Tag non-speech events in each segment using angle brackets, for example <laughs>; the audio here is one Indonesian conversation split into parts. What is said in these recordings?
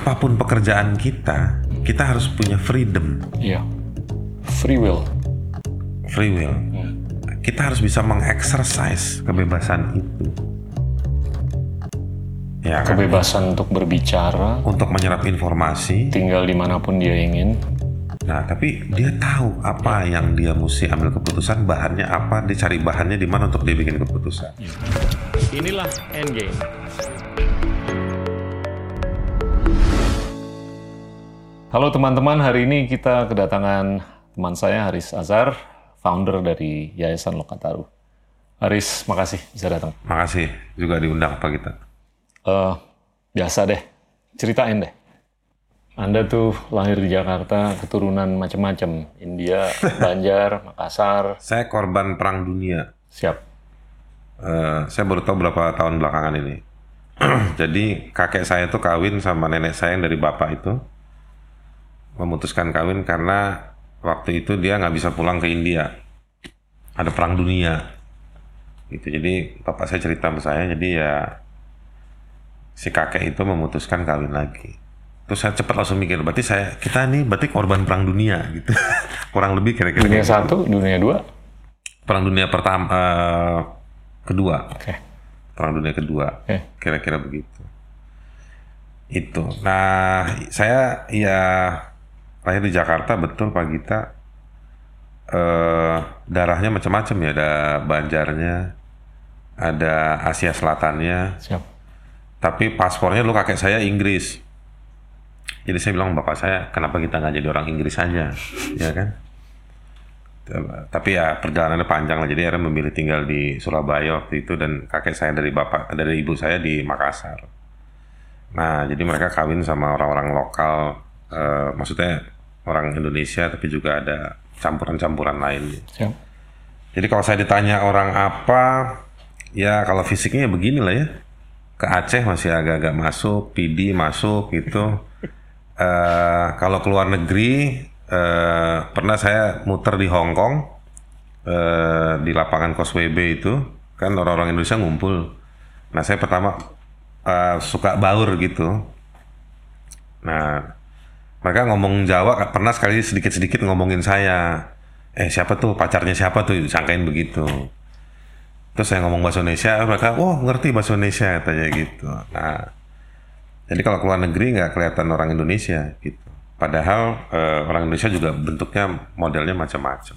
apa pun pekerjaan kita, kita harus punya freedom, Iya. Free will. free will. Hmm. Kita harus bisa mengeksersis kebebasan itu. Ya kan? Kebebasan untuk berbicara, Untuk menyerap informasi. tinggal di mana pun dia ingin. Nah, tapi dia tahu apa yang dia mesti ambil keputusan, bahannya apa, dia cari bahannya di mana untuk dia bikin keputusan. Inilah Endgame. Halo teman-teman, hari ini kita kedatangan teman saya Haris Azhar, founder dari Yayasan Lokataru. Haris, makasih bisa datang. Makasih juga diundang Pak kita. Eh, biasa deh, ceritain deh. Anda tuh lahir di Jakarta, keturunan macam-macam. India, <laughs> Banjar, Makassar, Saya korban perang dunia. siap. Eh, saya baru tahu berapa tahun belakangan ini. <clears throat> Jadi kakek saya tuh kawin sama nenek saya yang dari bapak itu memutuskan kawin karena waktu itu dia nggak bisa pulang ke India. Ada perang dunia. Gitu. Jadi bapak saya cerita sama saya, jadi ya si kakek itu memutuskan kawin lagi. Terus saya cepat langsung mikir, berarti saya kita nih berarti korban perang dunia <laughs> gitu. Kurang lebih kira-kira Dunia kayak gitu. satu, dunia dua. perang dunia pertama eh, kedua. Oke, Perang Dunia Kedua. oke. Kira-kira begitu. Itu. Nah, saya ya lahir di Jakarta betul Pak Gita. Eh, darahnya macam-macam ya, ada Banjarnya, ada Asia Selatannya, Siap. tapi paspornya dulu kakek saya Inggris. Jadi saya bilang bapak saya, kenapa kita nggak jadi orang Inggris saja, ya kan? Tapi ya perjalanannya panjang lah. Jadi akhirnya memilih tinggal di Surabaya waktu itu dan kakek saya dari bapak dari ibu saya di Makassar. Nah, jadi mereka kawin sama orang-orang lokal, eh, maksudnya orang Indonesia, tapi juga ada campuran-campuran lain. Siap. Jadi kalau saya ditanya orang apa, ya kalau fisiknya ya begini lah ya. Ke Aceh masih agak-agak masuk, PD masuk gitu. <laughs> Eh kalau keluar negeri, eh pernah saya muter di Hong Kong, eh di lapangan Causeway Bay itu, kan orang-orang Indonesia ngumpul. Nah saya pertama eh, suka baur gitu. Nah mereka ngomong Jawa pernah sekali sedikit-sedikit ngomongin saya. Eh siapa tuh? Pacarnya siapa tuh? Sangkain begitu. Terus saya ngomong bahasa Indonesia mereka oh ngerti bahasa Indonesia katanya gitu. Nah jadi kalau keluar negeri nggak kelihatan orang Indonesia gitu. Padahal eh, orang Indonesia juga bentuknya modelnya macam-macam.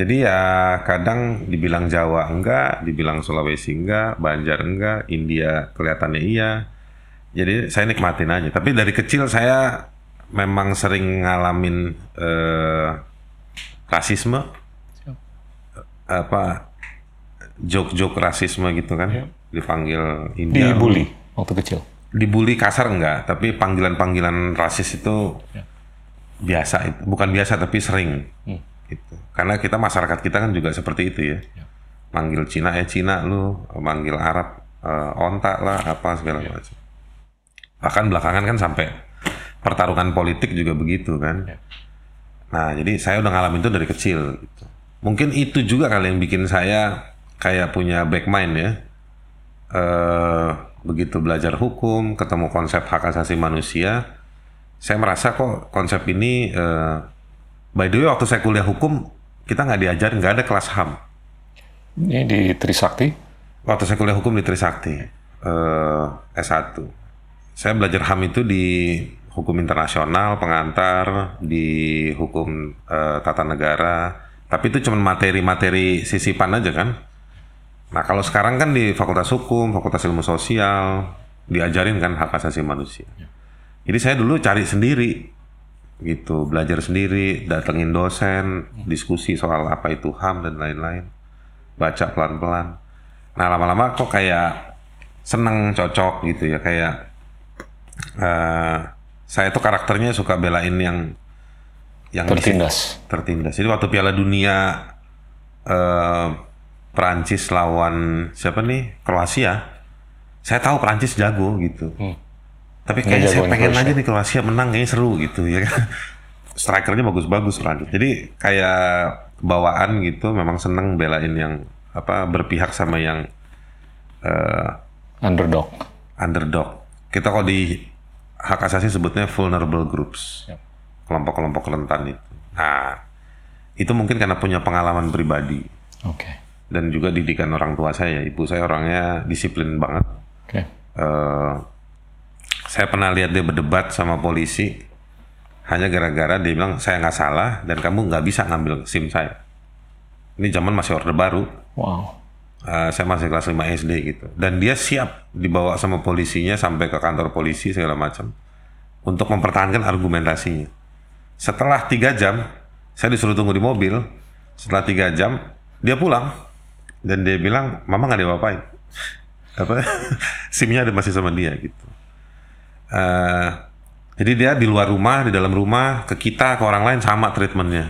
Jadi ya kadang dibilang Jawa enggak dibilang Sulawesi enggak Banjar enggak India kelihatannya iya. Jadi saya nikmatin aja. Tapi dari kecil saya memang sering ngalamin eh, rasisme, apa joke-joke rasisme gitu kan, dipanggil India. Dibully waktu kecil. Dibully kasar enggak, tapi panggilan-panggilan rasis itu biasa, itu bukan biasa tapi sering. Gitu. Karena kita masyarakat kita kan juga seperti itu ya. Manggil Cina ya Cina lu, manggil Arab eh, ontak lah apa segala macam. Bahkan belakangan kan sampai pertarungan politik juga begitu kan. Ya. Nah, jadi saya udah ngalamin itu dari kecil. Gitu. Mungkin itu juga kali yang bikin saya kayak punya back mind ya. Eh begitu belajar hukum, ketemu konsep hak asasi manusia, saya merasa kok konsep ini. eh by the way, waktu saya kuliah hukum kita nggak diajarin, nggak ada kelas ham. Ini di Trisakti. Waktu saya kuliah hukum di Trisakti eh S1. Saya belajar HAM itu di hukum internasional, pengantar, di hukum eh, tata negara. Tapi itu cuma materi-materi sisipan aja kan. Nah kalau sekarang kan di Fakultas Hukum, Fakultas Ilmu Sosial, diajarin kan hak asasi manusia. Jadi saya dulu cari sendiri, gitu, belajar sendiri, datengin dosen, diskusi soal apa itu HAM dan lain-lain, baca pelan-pelan. Nah lama-lama kok kayak seneng cocok gitu ya kayak eh saya tuh karakternya suka belain yang yang Tertindas. tertindas. Jadi waktu Piala Dunia eh Prancis lawan siapa nih Kroasia, saya tahu Prancis jago gitu. Hmm. Tapi kayaknya saya pengen Kroasia. aja nih Kroasia menang kayaknya seru gitu ya kan. <laughs> Strikernya bagus-bagus Prancis. Jadi kayak bawaan gitu memang seneng belain yang apa berpihak sama yang eh, Underdog. underdog. Kita kalau di hak asasi sebutnya vulnerable groups, Yap. kelompok-kelompok rentan itu. Nah, itu mungkin karena punya pengalaman pribadi Oke. dan juga didikan orang tua saya. Ibu saya orangnya disiplin banget. Oke. Eh, saya pernah lihat dia berdebat sama polisi hanya gara-gara dia bilang saya nggak salah dan kamu nggak bisa ngambil SIM saya. Ini zaman masih orde baru. Wow. Eh, saya masih kelas 5 SD gitu. Dan dia siap dibawa sama polisinya sampai ke kantor polisi segala macam untuk mempertahankan argumentasinya. Setelah tiga jam, saya disuruh tunggu di mobil. Setelah tiga jam, dia pulang dan dia bilang, "Mama nggak diapa-apain." <laughs> Apa? SIM-nya ada masih sama dia gitu. Eh, jadi dia di luar rumah, di dalam rumah, ke kita, ke orang lain sama treatmentnya.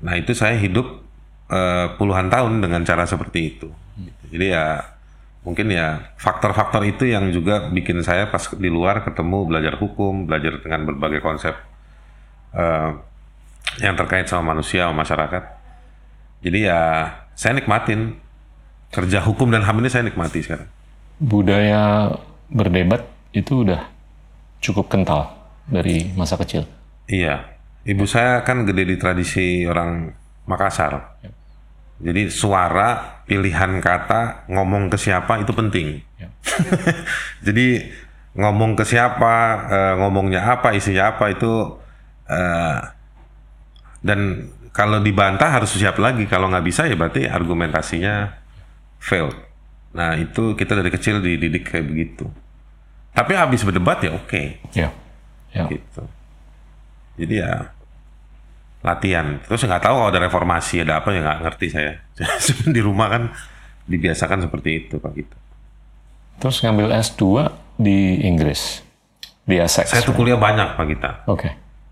Nah itu saya hidup eh, puluhan tahun dengan cara seperti itu. Jadi ya mungkin ya faktor-faktor itu yang juga bikin saya pas di luar ketemu belajar hukum, belajar dengan berbagai konsep eh, yang terkait sama manusia, sama masyarakat. Jadi ya saya nikmatin kerja hukum dan ham ini saya nikmati sekarang. Budaya berdebat itu udah cukup kental dari masa kecil. Iya, ibu saya kan gede di tradisi orang Makassar. Jadi suara, pilihan kata, ngomong ke siapa itu penting. Ya. <laughs> Jadi ngomong ke siapa, eh, ngomongnya apa, isinya apa itu eh, dan kalau dibantah harus siap lagi. Kalau nggak bisa ya berarti argumentasinya failed. Nah itu kita dari kecil dididik kayak begitu. Tapi habis berdebat ya oke Ya. Ya. gitu. Jadi ya latihan. Terus nggak tahu kalau ada reformasi ada apa ya nggak ngerti saya. <laughs> Di rumah kan dibiasakan seperti itu pak gitu. Terus ngambil S2 di Inggris. Di Essex. Saya tuh kuliah banyak pak kita. Oke.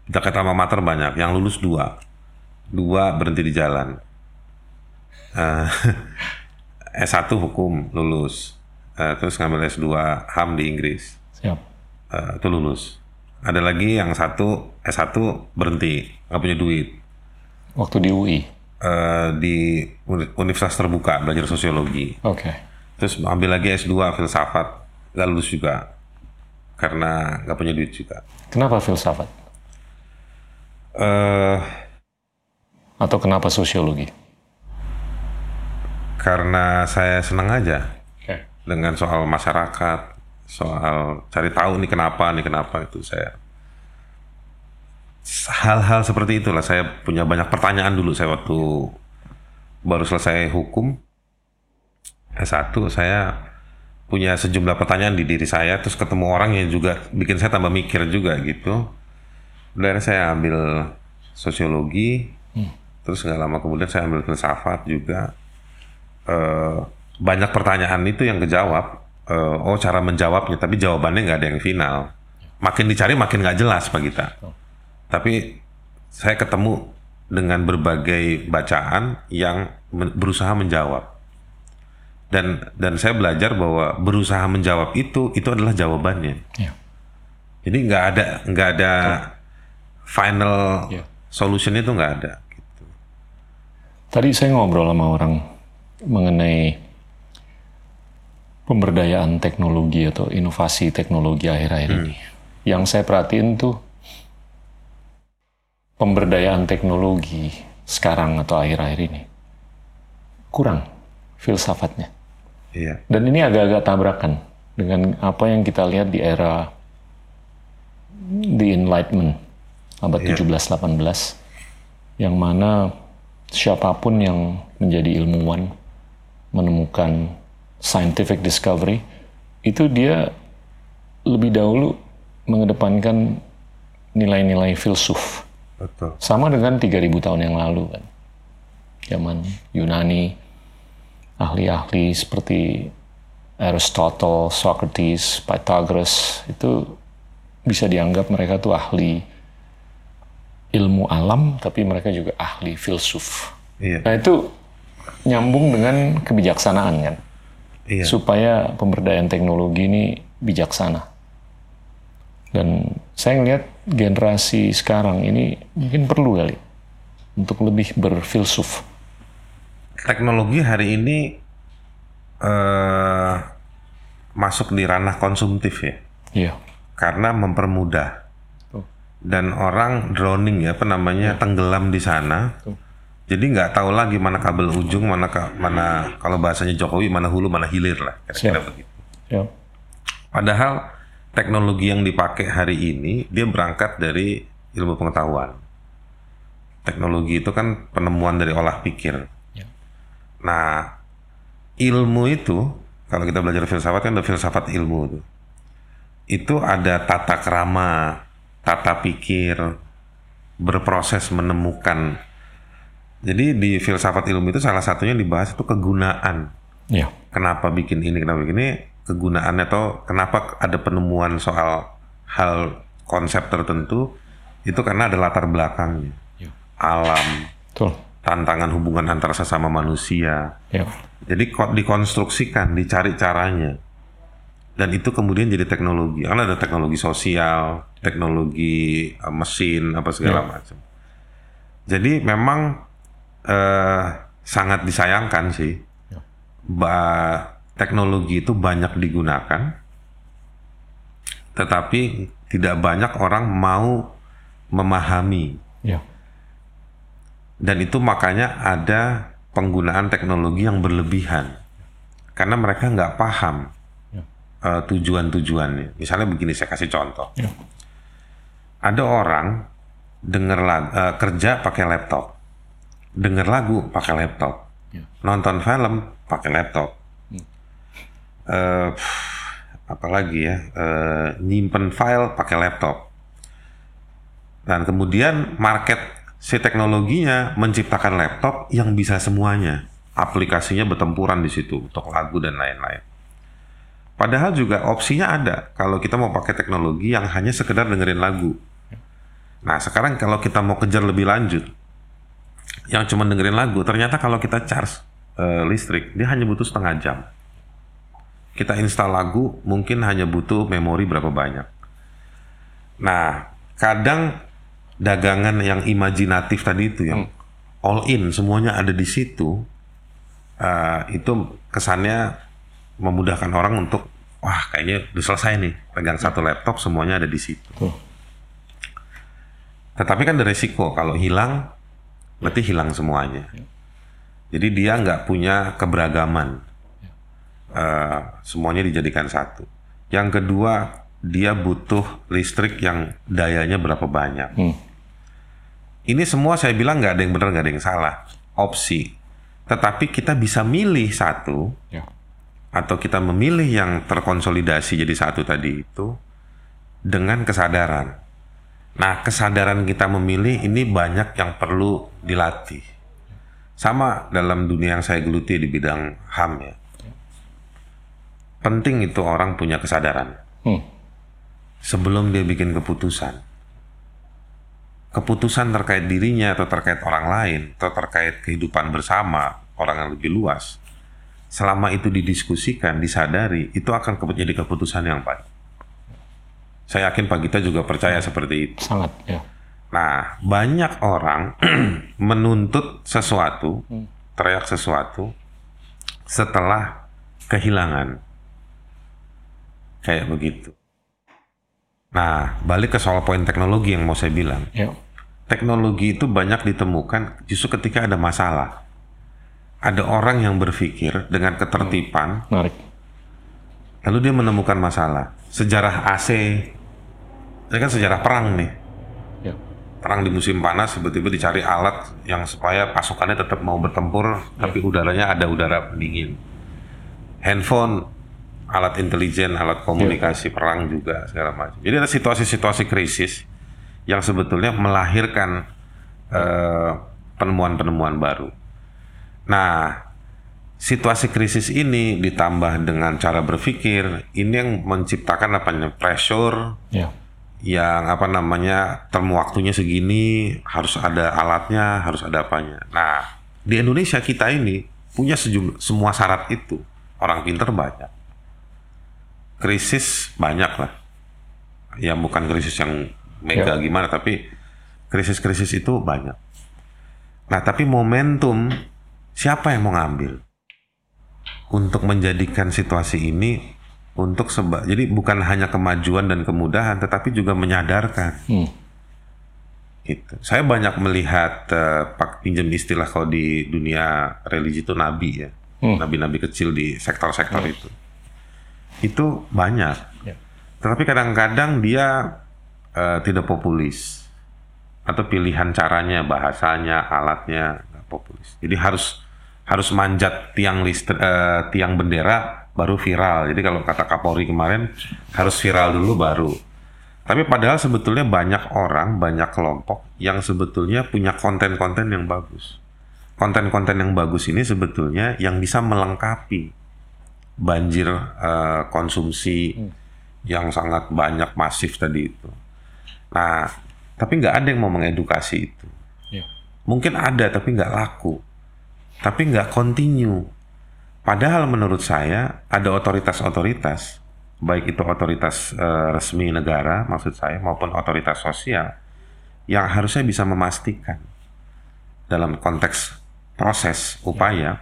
Kita ke alma mater banyak. Yang lulus dua, dua berhenti di jalan. Eh, <laughs> S1 hukum lulus. Eh, terus ngambil S2 HAM di Inggris. Siap. Eh, itu lulus. Ada lagi yang satu S1 berhenti, nggak punya duit. Waktu di UI. eh, di uni- universitas terbuka belajar sosiologi. Oke. Terus ambil lagi S2 filsafat, gak lulus juga karena nggak punya duit juga. Kenapa filsafat? eh Atau kenapa sosiologi? karena saya senang aja Oke. dengan soal masyarakat, soal cari tahu nih kenapa nih kenapa itu saya hal-hal seperti itulah. Saya punya banyak pertanyaan dulu saya waktu baru selesai hukum. S1 saya punya sejumlah pertanyaan di diri saya terus ketemu orang yang juga bikin saya tambah mikir juga gitu. Dari saya ambil sosiologi terus nggak lama kemudian saya ambil filsafat juga. Eh, banyak pertanyaan itu yang kejawab Eh, oh cara menjawabnya tapi jawabannya nggak ada yang final makin dicari makin nggak jelas pak kita tapi saya ketemu dengan berbagai bacaan yang men- berusaha menjawab dan dan saya belajar bahwa berusaha menjawab itu itu adalah jawabannya Ya. jadi nggak ada nggak ada final Ya. solution itu nggak ada gitu. Tadi saya ngobrol sama orang mengenai pemberdayaan teknologi atau inovasi teknologi akhir-akhir ini. Yang saya perhatiin tuh pemberdayaan teknologi sekarang atau akhir-akhir ini kurang filsafatnya. iya Dan ini agak-agak tabrakan dengan apa yang kita lihat di era the Enlightenment abad 17-18 yang mana siapa pun yang menjadi ilmuwan menemukan scientific discovery itu dia lebih dahulu mengedepankan nilai-nilai filsuf betul sama dengan 3000 tahun yang lalu kan. Zaman Yunani, ahli-ahli seperti Aristotle, Socrates, Pythagoras itu bisa dianggap mereka tuh ahli ilmu alam tapi mereka juga ahli filsuf. iya Nah itu nyambung dengan kebijaksanaan kan. Iya Supaya pemberdayaan teknologi ini bijaksana. Dan saya ngelihat generasi sekarang ini mungkin perlu kali untuk lebih berfilsuf. teknologi hari ini eh masuk di ranah konsumtif ya. Iya. karena mempermudah Tuh. dan orang drowning ya apa namanya tenggelam di sana. Tuh. Jadi nggak tahu lagi mana kabel ujung, mana ka- mana kalau bahasanya Jokowi mana hulu mana hilir lah kira-kira Siap. begitu. Ya. Padahal teknologi yang dipakai hari ini dia berangkat dari ilmu pengetahuan. Teknologi itu kan penemuan dari olah pikir. Ya. Nah, ilmu itu kalau kita belajar filsafat kan ada filsafat ilmu itu. Itu ada tata krama, tata pikir, berproses menemukan. Jadi di filsafat ilmu itu salah satunya dibahas itu kegunaan. Ya. kenapa bikin ini kenapa bikin ini? Kegunaannya atau kenapa ada penemuan soal hal konsep tertentu? Itu karena ada latar belakangnya. Ya. alam. Betul. tantangan hubungan antara sesama manusia. Ya. jadi dikonstruksikan dicari caranya. Dan itu kemudian jadi teknologi. Karena ada teknologi sosial teknologi eh, mesin apa segala macam. Jadi memang eh, sangat disayangkan sih Ya. bahwa teknologi itu banyak digunakan, tetapi tidak banyak orang mau memahami. Ya. Dan itu makanya ada penggunaan teknologi yang berlebihan. Karena mereka nggak paham Ya. eh, tujuan-tujuannya. Misalnya begini, saya kasih contoh. Ya. Ada orang denger lag- eh, kerja pakai laptop, denger lagu pakai laptop, Ya. nonton film pakai laptop, Eh, apalagi ya, eh, nyimpen file pakai laptop, dan kemudian market si teknologinya menciptakan laptop yang bisa semuanya, aplikasinya bertempuran di situ untuk lagu dan lain-lain. Padahal juga opsinya ada kalau kita mau pakai teknologi yang hanya sekedar dengerin lagu. Nah sekarang kalau kita mau kejar lebih lanjut, yang cuma dengerin lagu, ternyata kalau kita charge eh, listrik, dia hanya butuh setengah jam. Kita install lagu, mungkin hanya butuh memori berapa banyak. Nah, kadang dagangan yang imajinatif tadi itu yang all in, semuanya ada di situ, eh, itu kesannya memudahkan orang untuk wah kayaknya udah selesai nih pegang satu laptop semuanya ada di situ. Tuh. Tetapi kan ada resiko kalau hilang berarti hilang semuanya. Jadi dia nggak punya keberagaman. Eh, semuanya dijadikan satu. Yang kedua dia butuh listrik yang dayanya berapa banyak. Hmm. Ini semua saya bilang nggak ada yang benar nggak ada yang salah. Opsi. Tetapi kita bisa milih satu Ya. atau kita memilih yang terkonsolidasi jadi satu tadi itu dengan kesadaran. Nah, kesadaran kita memilih ini banyak yang perlu dilatih. Sama dalam dunia yang saya geluti di bidang HAM ya. Penting itu orang punya kesadaran Hmm. sebelum dia bikin keputusan. Keputusan terkait dirinya atau terkait orang lain atau terkait kehidupan bersama orang yang lebih luas. Selama itu didiskusikan, disadari, itu akan ke- jadi keputusan yang baik. Saya yakin Pak Gita juga percaya seperti itu. Sangat. Ya. Nah, banyak orang <clears throat> menuntut sesuatu, teriak sesuatu, setelah kehilangan. Kayak begitu. Nah, balik ke soal poin teknologi yang mau saya bilang. Ya. Teknologi itu banyak ditemukan justru ketika ada masalah. Ada orang yang berpikir dengan ketertiban, Menarik. lalu dia menemukan masalah. Sejarah AC, ini kan sejarah perang nih. Ya. perang di musim panas tiba-tiba dicari alat yang supaya pasukannya tetap mau bertempur tapi udaranya ada udara pendingin handphone alat intelijen alat komunikasi perang juga segala macam. Jadi ada situasi-situasi krisis yang sebetulnya melahirkan eh, penemuan-penemuan baru. Nah situasi krisis ini ditambah dengan cara berpikir ini yang menciptakan apa namanya? Pressure. Ya. Yang apa namanya term waktunya segini harus ada alatnya harus ada apanya. Nah di Indonesia kita ini punya sejumlah semua syarat itu orang pinter banyak, krisis banyak lah. Ya bukan krisis yang mega Ya. gimana tapi krisis-krisis itu banyak. Nah tapi momentum siapa yang mau ngambil untuk menjadikan situasi ini untuk seba jadi bukan hanya kemajuan dan kemudahan tetapi juga menyadarkan. Hmm. gitu. Saya banyak melihat eh, pak pinjam istilah kalau di dunia religi itu nabi ya. Hmm. nabi-nabi kecil di sektor-sektor itu. Itu banyak. Ya. tetapi kadang-kadang dia eh, tidak populis. Atau pilihan caranya bahasanya alatnya nggak populis. Jadi harus harus manjat tiang listrik tiang bendera baru viral jadi kalau kata Kapolri kemarin harus viral dulu baru tapi padahal sebetulnya banyak orang banyak kelompok yang sebetulnya punya konten-konten yang bagus konten-konten yang bagus ini sebetulnya yang bisa melengkapi banjir eh, konsumsi yang sangat banyak masif tadi itu. Nah, tapi nggak ada yang mau mengedukasi itu. Ya. Mungkin ada tapi nggak laku, tapi nggak continue. Padahal menurut saya ada otoritas-otoritas, baik itu otoritas eh, resmi negara maksud saya maupun otoritas sosial yang harusnya bisa memastikan dalam konteks proses upaya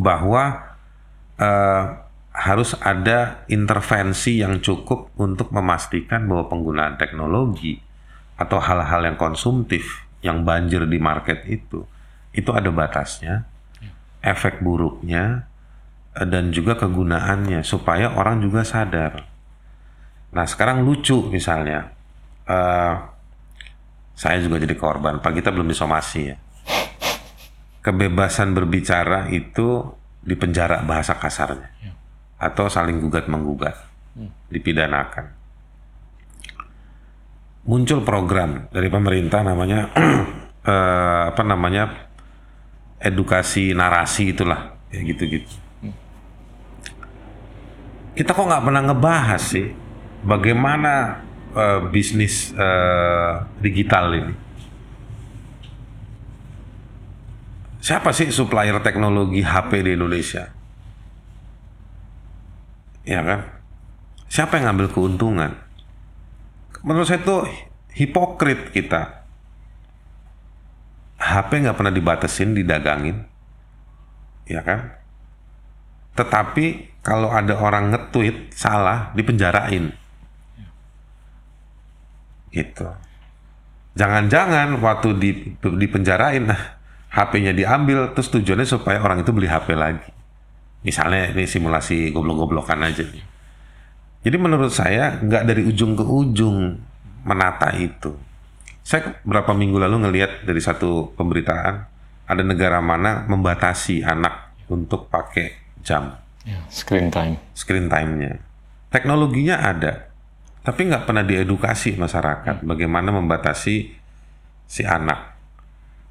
bahwa eh, harus ada intervensi yang cukup untuk memastikan bahwa penggunaan teknologi atau hal-hal yang konsumtif yang banjir di market itu itu ada batasnya, efek buruknya eh, dan juga kegunaannya supaya orang juga sadar. Nah sekarang lucu misalnya, eh, saya juga jadi korban. Pak kita belum disomasi ya. Kebebasan berbicara itu dipenjara bahasa kasarnya atau saling gugat menggugat dipidanakan. Muncul program dari pemerintah namanya <clears throat> eh, apa namanya edukasi narasi itulah ya gitu-gitu. Kita kok nggak pernah ngebahas sih bagaimana eh, bisnis eh, digital ini. Siapa sih supplier teknologi HP di Indonesia? Ya kan? Siapa yang ngambil keuntungan? Menurut saya itu hipokrit kita. HP nggak pernah dibatasin, didagangin. Ya kan? Tetapi kalau ada orang nge-tweet salah, dipenjarain. Gitu. Jangan-jangan waktu di dipenjarain, HP-nya diambil, terus tujuannya supaya orang itu beli HP lagi. Misalnya ini simulasi goblok-goblokan aja. Jadi menurut saya nggak dari ujung ke ujung menata itu. Saya beberapa minggu lalu ngelihat dari satu pemberitaan ada negara mana membatasi anak untuk pakai jam Ya, screen time. screen time-nya. Teknologinya ada, tapi nggak pernah diedukasi masyarakat bagaimana membatasi si anak.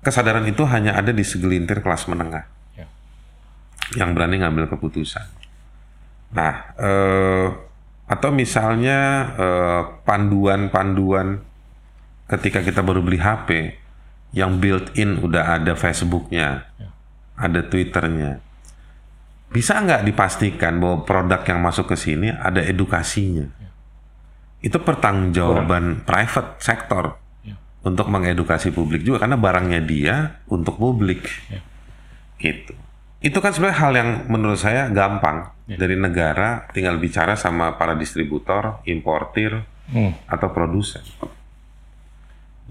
Kesadaran itu hanya ada di segelintir kelas menengah Ya. yang berani ngambil keputusan. Nah, eh, atau misalnya eh, panduan-panduan ketika kita baru beli HP yang built-in udah ada Facebooknya, ada Twitternya. Bisa nggak dipastikan bahwa produk yang masuk ke sini ada edukasinya? Itu pertanggungjawaban private sektor Ya. untuk mengedukasi publik juga karena barangnya dia untuk publik. Ya. Gitu. Itu kan sebenarnya hal yang menurut saya gampang dari negara tinggal bicara sama para distributor, importir, Hmm. atau produsen.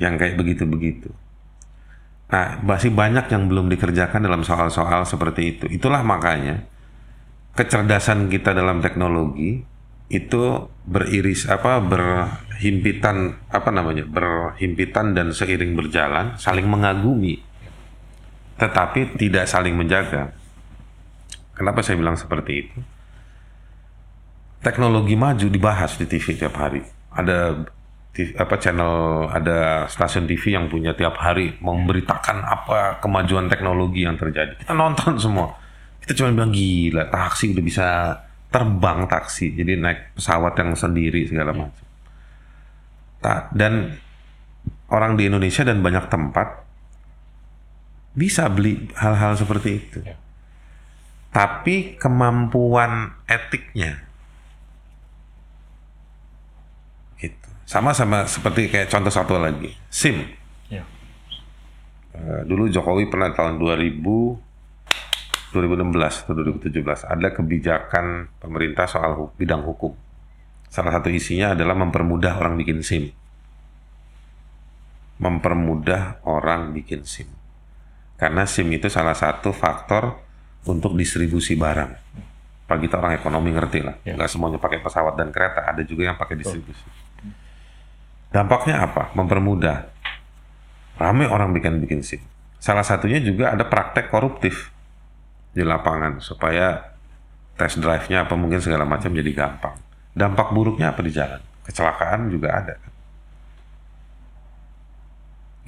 Yang kayak begitu-begitu. Nah, masih banyak yang belum dikerjakan dalam soal-soal seperti itu. Itulah makanya kecerdasan kita dalam teknologi itu beriris apa berhimpitan apa namanya berhimpitan dan seiring berjalan saling mengagumi tetapi tidak saling menjaga kenapa saya bilang seperti itu teknologi maju dibahas di TV tiap hari ada TV apa channel ada stasiun TV yang punya tiap hari memberitakan apa kemajuan teknologi yang terjadi. Kita nonton semua. Kita cuma bilang gila taksi udah bisa terbang taksi jadi naik pesawat yang sendiri segala macam. Ta- dan orang di Indonesia dan banyak tempat bisa beli hal-hal seperti itu. Ya. tapi kemampuan etiknya gitu sama-sama seperti kayak contoh satu lagi SIM Ya. Eh, dulu Jokowi pernah tahun 2015 2016 atau 2017 ada kebijakan pemerintah soal hu- bidang hukum. Salah satu isinya adalah mempermudah orang bikin SIM. Mempermudah orang bikin SIM. Karena SIM itu salah satu faktor untuk distribusi barang. Bagi kita orang ekonomi ngerti lah. Ya. Nggak semuanya pakai pesawat dan kereta, ada juga yang pakai distribusi. Dampaknya apa? Mempermudah. Ramai orang bikin bikin SIM. Salah satunya juga ada praktek koruptif di lapangan supaya test drive-nya apa mungkin segala macam jadi gampang. Dampak buruknya apa di jalan? Kecelakaan juga ada.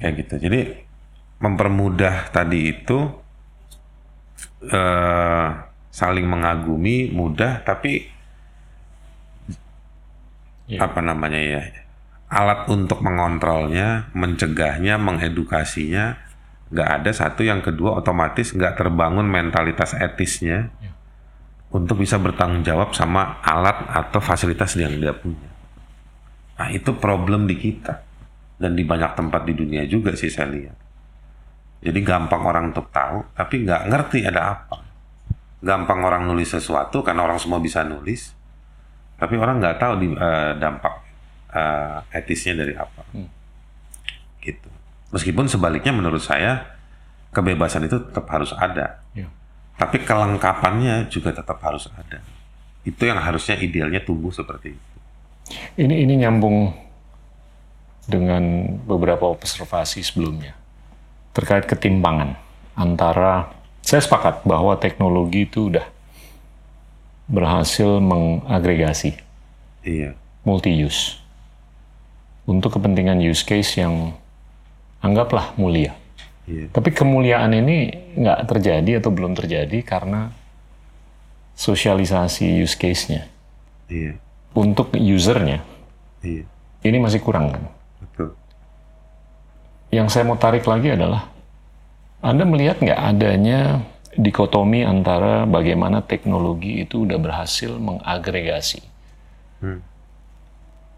Kayak gitu. Jadi mempermudah tadi itu eh, saling mengagumi mudah tapi Iya. apa namanya ya alat untuk mengontrolnya, mencegahnya, mengedukasinya nggak ada satu yang kedua otomatis nggak terbangun mentalitas etisnya Ya. untuk bisa bertanggung jawab sama alat atau fasilitas yang dia punya. Nah itu problem di kita dan di banyak tempat di dunia juga sih saya lihat. Jadi gampang orang untuk tahu tapi nggak ngerti ada apa. Gampang orang nulis sesuatu karena orang semua bisa nulis, tapi orang nggak tahu di, eh, dampak eh, etisnya dari apa. Gitu. Meskipun sebaliknya menurut saya kebebasan itu tetap harus ada. Ya. Tapi kelengkapannya juga tetap harus ada. Itu yang harusnya idealnya tumbuh seperti itu. Ini ini nyambung dengan beberapa observasi sebelumnya terkait ketimpangan antara saya sepakat bahwa teknologi itu udah berhasil mengagregasi Iya. multi use untuk kepentingan use case yang anggaplah mulia. Iya. Tapi kemuliaan ini nggak terjadi atau belum terjadi karena sosialisasi use case-nya Iya. untuk usernya Iya. ini masih kurang kan. Betul. Yang saya mau tarik lagi adalah Anda melihat nggak adanya dikotomi antara bagaimana teknologi itu udah berhasil mengagregasi.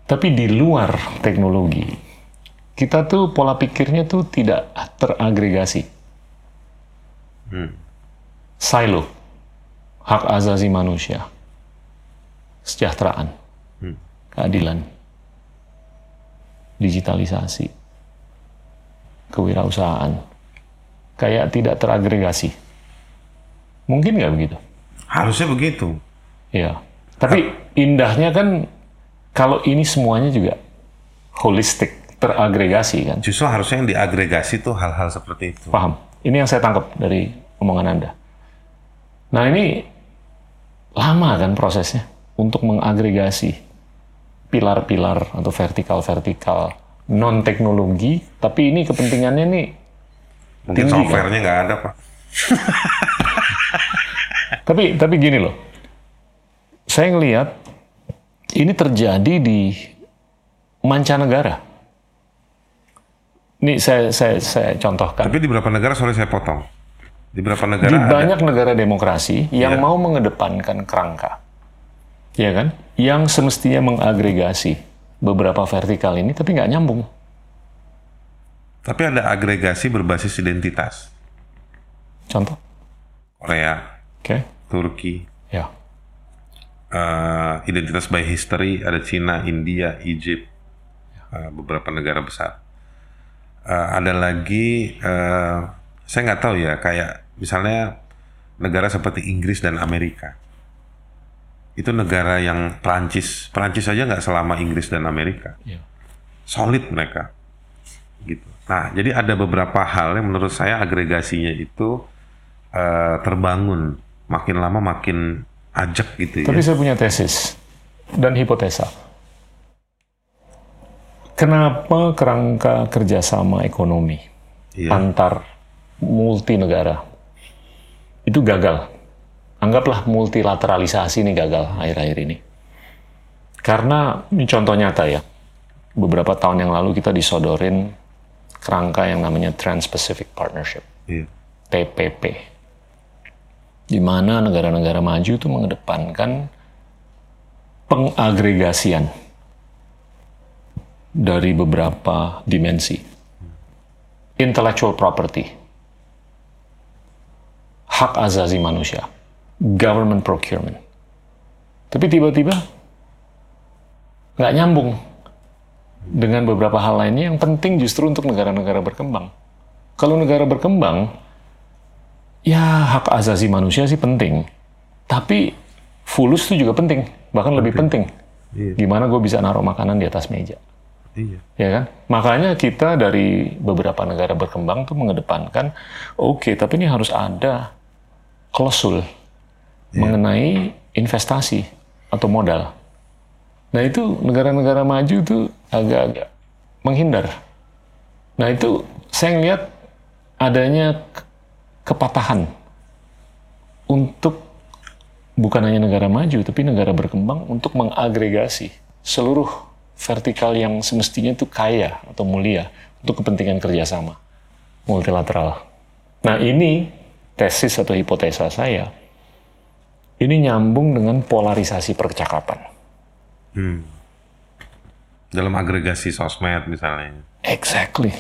Tapi di luar teknologi, kita tuh pola pikirnya tuh tidak teragregasi. Silo, hak asasi manusia, kesejahteraan, keadilan, digitalisasi, kewirausahaan, kayak tidak teragregasi. Mungkin nggak begitu? Harusnya begitu. Ya. Tapi indahnya kan kalau ini semuanya juga holistik, teragregasi kan. Justru harusnya yang diagregasi tuh hal-hal seperti itu. Paham? Ini yang saya tangkap dari omongan Anda. Nah ini lama kan prosesnya untuk mengagregasi pilar-pilar atau vertikal-vertikal non teknologi, tapi ini kepentingannya nih Mungkin tinggi, kan? softwarenya nggak ada pak. <laughs> Tapi tapi gini loh, saya ngelihat ini terjadi di mancanegara. Ini saya saya saya contohkan Tapi di beberapa negara, sorry saya potong. Di beberapa negara di ada. banyak negara demokrasi yang Iya. mau mengedepankan kerangka, ya kan? Yang semestinya mengagregasi beberapa vertikal ini, tapi nggak nyambung. Tapi ada agregasi berbasis identitas. Contoh, Korea, oke? Turki, Eh, identitas by history ada Cina, India, Egypt, eh, beberapa negara besar. Eh, ada lagi, eh, saya nggak tahu ya, kayak misalnya negara seperti Inggris dan Amerika. Itu negara yang Prancis, Prancis aja nggak selama Inggris dan Amerika. ya. Solid mereka, gitu. Nah, jadi ada beberapa hal yang menurut saya agregasinya itu eh, terbangun makin lama makin ajak gitu ya. Tapi saya punya tesis dan hipotesa. Kenapa kerangka kerjasama ekonomi Iya. antar multi negara itu gagal? Anggaplah multilateralisasi ini gagal akhir-akhir ini. Karena ini contoh nyata ya. Beberapa tahun yang lalu kita disodorin kerangka yang namanya Trans-Pacific Partnership. Iya. TPP, di mana negara-negara maju itu mengedepankan pengagregasian dari beberapa dimensi. Intellectual property, hak azazi manusia, government procurement. Tapi tiba-tiba nggak nyambung dengan beberapa hal lainnya yang penting justru untuk negara-negara berkembang. Kalau negara berkembang, ya hak azazi manusia sih penting. Tapi fulus itu juga penting, bahkan lebih penting. Iya. Gimana gue bisa naruh makanan di atas meja. Iya. Ya kan? Makanya kita dari beberapa negara berkembang tuh mengedepankan, oke, tapi ini harus ada klausul mengenai investasi atau modal. Nah itu negara-negara maju tuh agak-agak menghindar. Nah itu saya ngeliat adanya kepatahan untuk bukan hanya negara maju, tapi negara berkembang untuk mengagregasi seluruh vertikal yang semestinya itu kaya atau mulia untuk kepentingan kerjasama multilateral. Nah ini tesis atau hipotesa saya, ini nyambung dengan polarisasi percakapan. Dalam agregasi sosmed misalnya. Exactly.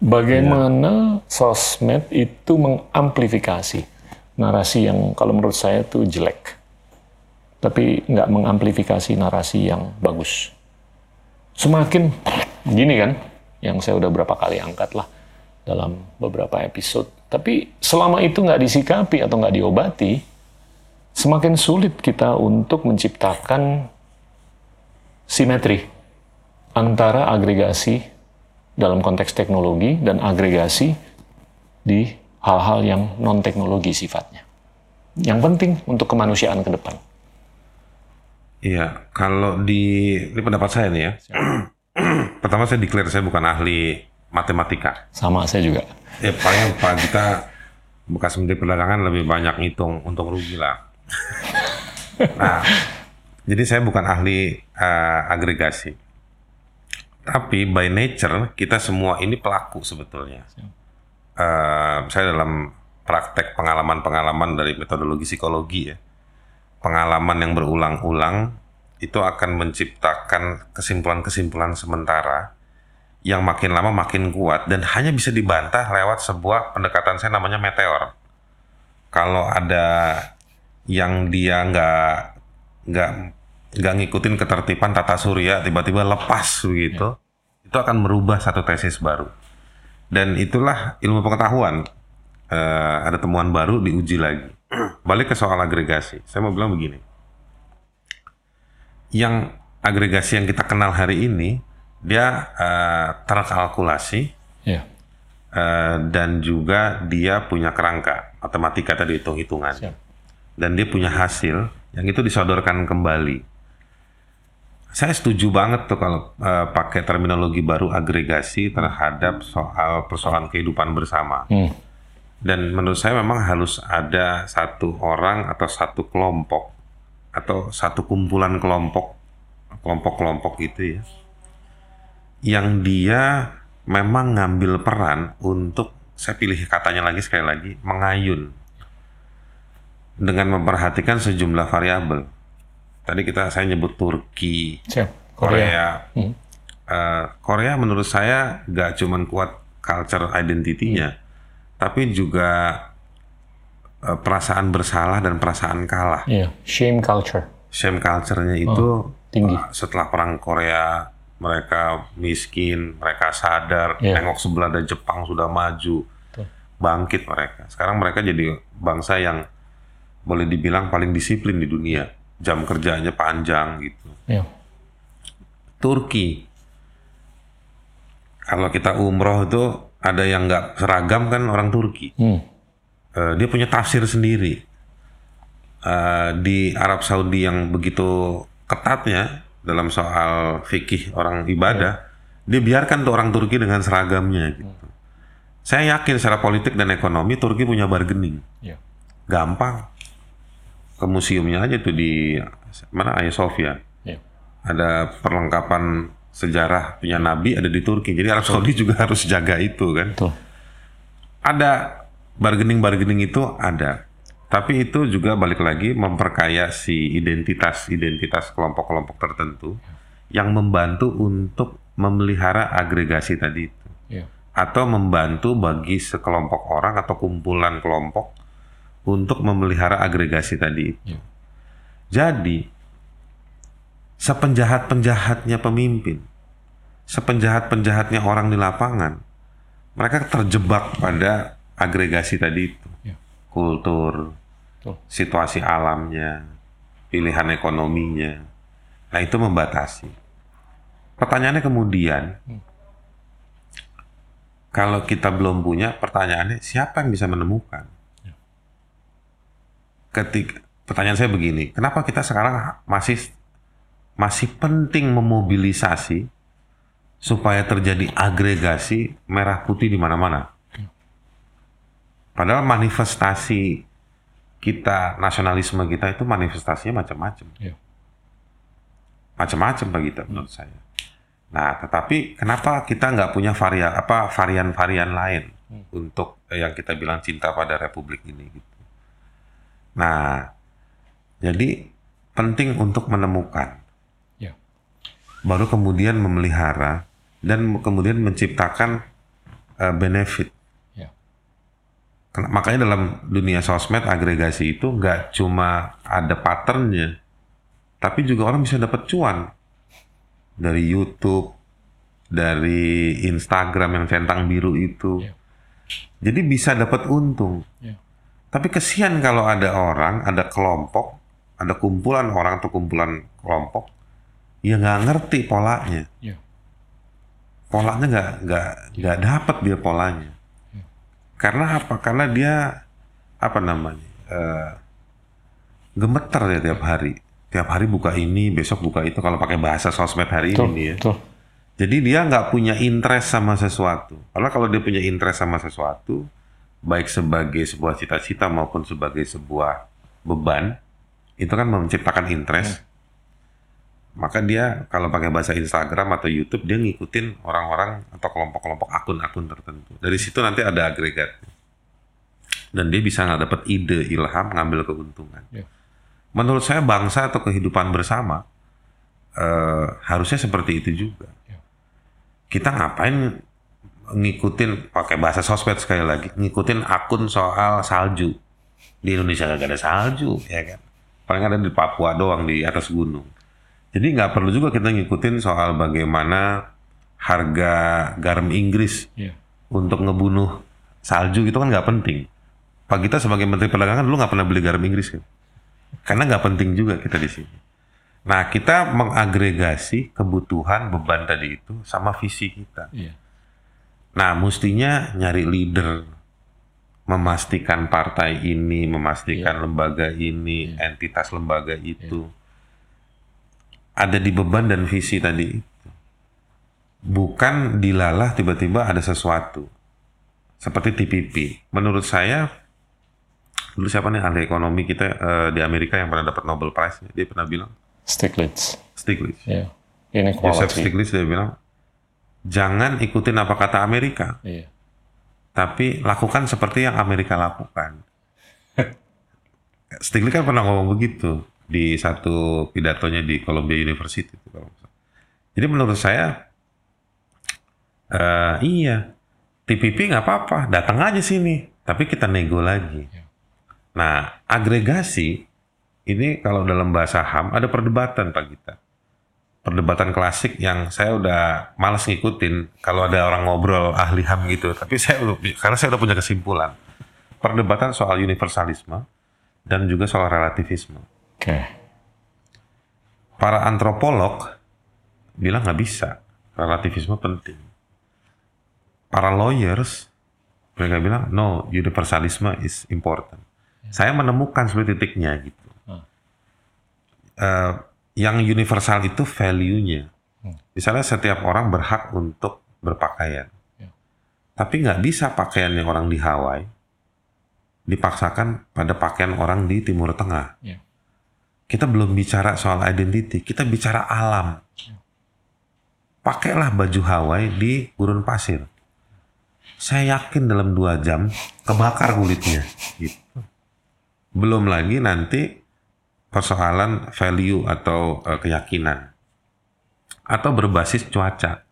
Bagaimana sosmed itu mengamplifikasi narasi yang kalau menurut saya itu jelek. Tapi nggak mengamplifikasi narasi yang bagus. Semakin gini kan, yang saya udah berapa kali angkat lah dalam beberapa episode. Tapi selama itu nggak disikapi atau nggak diobati, semakin sulit kita untuk menciptakan simetri antara agregasi dalam konteks teknologi dan agregasi di hal-hal yang non teknologi sifatnya. Yang penting untuk kemanusiaan ke depan. Iya, kalau di ini pendapat saya nih ya. <clears throat> Pertama saya declare saya bukan ahli matematika. Sama saya juga. Ya paling Pak kita bekas menteri perdagangan lebih banyak ngitung untung rugi lah. <laughs> nah, jadi saya bukan ahli eh, agregasi. Tapi by nature kita semua ini pelaku sebetulnya. Eh, saya dalam praktek pengalaman-pengalaman dari metodologi psikologi ya, pengalaman yang berulang-ulang itu akan menciptakan kesimpulan-kesimpulan sementara yang makin lama makin kuat dan hanya bisa dibantah lewat sebuah pendekatan saya namanya meteor. Kalau ada yang dia nggak nggak nggak ngikutin ketertiban tata surya tiba-tiba lepas begitu, itu akan merubah satu tesis baru. Dan itulah ilmu pengetahuan. Eh, ada temuan baru diuji lagi. <clears throat> Balik ke soal agregasi, saya mau bilang begini. Yang agregasi yang kita kenal hari ini dia eh, terkalkulasi Ya. eh, dan juga dia punya kerangka matematika tadi hitung-hitungan Siap. dan dia punya hasil yang itu disodorkan kembali. Saya setuju banget tuh kalau eh, pakai terminologi baru agregasi terhadap soal persoalan kehidupan bersama. Hmm. Dan menurut saya memang harus ada satu orang atau satu kelompok atau satu kumpulan kelompok kelompok-kelompok itu ya yang dia memang ngambil peran untuk saya pilih katanya lagi sekali lagi mengayun dengan memperhatikan sejumlah variabel. Tadi kita saya nyebut Turki, Siap. Korea. Hmm. Eh, Korea menurut saya gak cuman kuat culture identity-nya, tapi juga eh, perasaan bersalah dan perasaan kalah. Iya. Shame culture. Shame culture-nya itu tinggi. eh, setelah perang Korea mereka miskin, mereka sadar, Iya. tengok sebelah ada Jepang sudah maju, bangkit mereka. Sekarang mereka jadi bangsa yang boleh dibilang paling disiplin di dunia, jam kerjanya panjang gitu. Iya. Turki. Kalau kita umroh itu ada yang nggak seragam kan orang Turki. Hmm. Eh, dia punya tafsir sendiri. Eh, di Arab Saudi yang begitu ketatnya dalam soal fikih orang ibadah, dia biarkan tuh orang Turki dengan seragamnya gitu. Saya yakin secara politik dan ekonomi Turki punya bargaining. Iya. Gampang. Ke museumnya aja tuh di mana Hagia Sophia Iya. ada perlengkapan sejarah punya Nabi ada di Turki. Jadi Arab Saudi juga <laughs> harus jaga itu kan. Betul. Ada bargaining-bargaining itu ada. Tapi itu juga balik lagi memperkaya si identitas-identitas kelompok-kelompok tertentu yang membantu untuk memelihara agregasi tadi itu. Iya. Atau membantu bagi sekelompok orang atau kumpulan kelompok untuk memelihara agregasi tadi itu. Ya. Jadi sepenjahat-penjahatnya pemimpin, sepenjahat-penjahatnya orang di lapangan, mereka terjebak pada agregasi tadi itu. Ya. Kultur, Betul. situasi alamnya, pilihan ekonominya. Nah, itu membatasi. Pertanyaannya kemudian, kalau kita belum punya, pertanyaannya siapa yang bisa menemukan? Ketika pertanyaan saya begini, kenapa kita sekarang masih masih penting memobilisasi supaya terjadi agregasi merah putih di mana-mana? Padahal manifestasi kita nasionalisme kita itu manifestasinya macam-macam, Ya. macam-macam bagi kita menurut saya. Nah, tetapi kenapa kita nggak punya varian apa varian-varian lain untuk yang kita bilang cinta pada republik ini gitu. Nah, jadi penting untuk menemukan, Ya. baru kemudian memelihara dan kemudian menciptakan eh, benefit. Ya. Makanya dalam dunia sosmed agregasi itu nggak cuma ada patternnya, tapi juga orang bisa dapat cuan dari YouTube, dari Instagram yang centang biru itu. Ya. Jadi bisa dapat untung. Ya. Tapi kesian kalau ada orang, ada kelompok, ada kumpulan orang atau kumpulan kelompok yang nggak ngerti polanya. Ya. Polanya nggak nggak nggak dapat dia polanya. Karena apa? Karena dia apa namanya? eh, gemeter ya tiap hari. Tiap hari buka ini, besok buka itu. Kalau pakai bahasa sosmed hari Betul. ini ya. Betul. Jadi dia nggak punya interest sama sesuatu. Karena kalau dia punya interest sama sesuatu, baik sebagai sebuah cita-cita maupun sebagai sebuah beban, itu kan menciptakan interest. Maka dia kalau pakai bahasa Instagram atau YouTube, dia ngikutin orang-orang atau kelompok-kelompok akun-akun tertentu. Dari situ nanti ada agregat. Dan dia bisa nggak dapat ide, ilham, ngambil keuntungan. Ya. Menurut saya bangsa atau kehidupan bersama eh, harusnya seperti itu juga kita ngapain ngikutin pakai bahasa sosmed sekali lagi ngikutin akun soal salju. Di Indonesia gak ada salju ya kan? Paling ada di Papua doang di atas gunung. Jadi nggak perlu juga kita ngikutin soal bagaimana harga garam Inggris Ya. untuk ngebunuh salju itu kan nggak penting. Pak kita sebagai Menteri Perdagangan dulu nggak pernah beli garam Inggris kan? Karena nggak penting juga kita di sini. Nah kita mengagregasi kebutuhan beban tadi itu sama visi kita. Iya. Nah, mestinya nyari leader, memastikan partai ini, memastikan lembaga ini, entitas lembaga itu ada di beban dan visi tadi itu. Bukan dilalah tiba-tiba ada sesuatu. Seperti TPP. Menurut saya, dulu siapa nih ahli ekonomi kita eh, di Amerika yang pernah dapat Nobel Prize, dia pernah bilang, Stiglitz. Stiglitz. Joseph Inequality. Stiglitz dia bilang, jangan ikutin apa kata Amerika, Iya. tapi lakukan seperti yang Amerika lakukan. <laughs> Stiglitz kan pernah ngomong begitu di satu pidatonya di Columbia University. Jadi menurut saya, eh, iya, TPP nggak apa-apa, datang aja sini, tapi kita nego lagi. Nah, agregasi ini kalau dalam bahasa HAM ada perdebatan Pak Gita. Perdebatan klasik yang saya udah malas ngikutin kalau ada orang ngobrol ahli HAM gitu. Tapi saya karena saya udah punya kesimpulan. Perdebatan soal universalisme dan juga soal relativisme. Oke. Para antropolog bilang nggak bisa. Relativisme penting. Para lawyers mereka bilang no, universalisme is important. Saya menemukan sebenarnya titiknya gitu. Eh, yang universal itu value-nya. Misalnya setiap orang berhak untuk berpakaian. Ya. Tapi nggak bisa pakaian yang orang di Hawaii dipaksakan pada pakaian orang di Timur Tengah. Ya. Kita belum bicara soal identity, kita bicara alam. Pakailah baju Hawaii di gurun pasir. Saya yakin dalam dua jam kebakar kulitnya. Gitu. Belum lagi nanti persoalan value atau eh, keyakinan. Atau berbasis cuaca.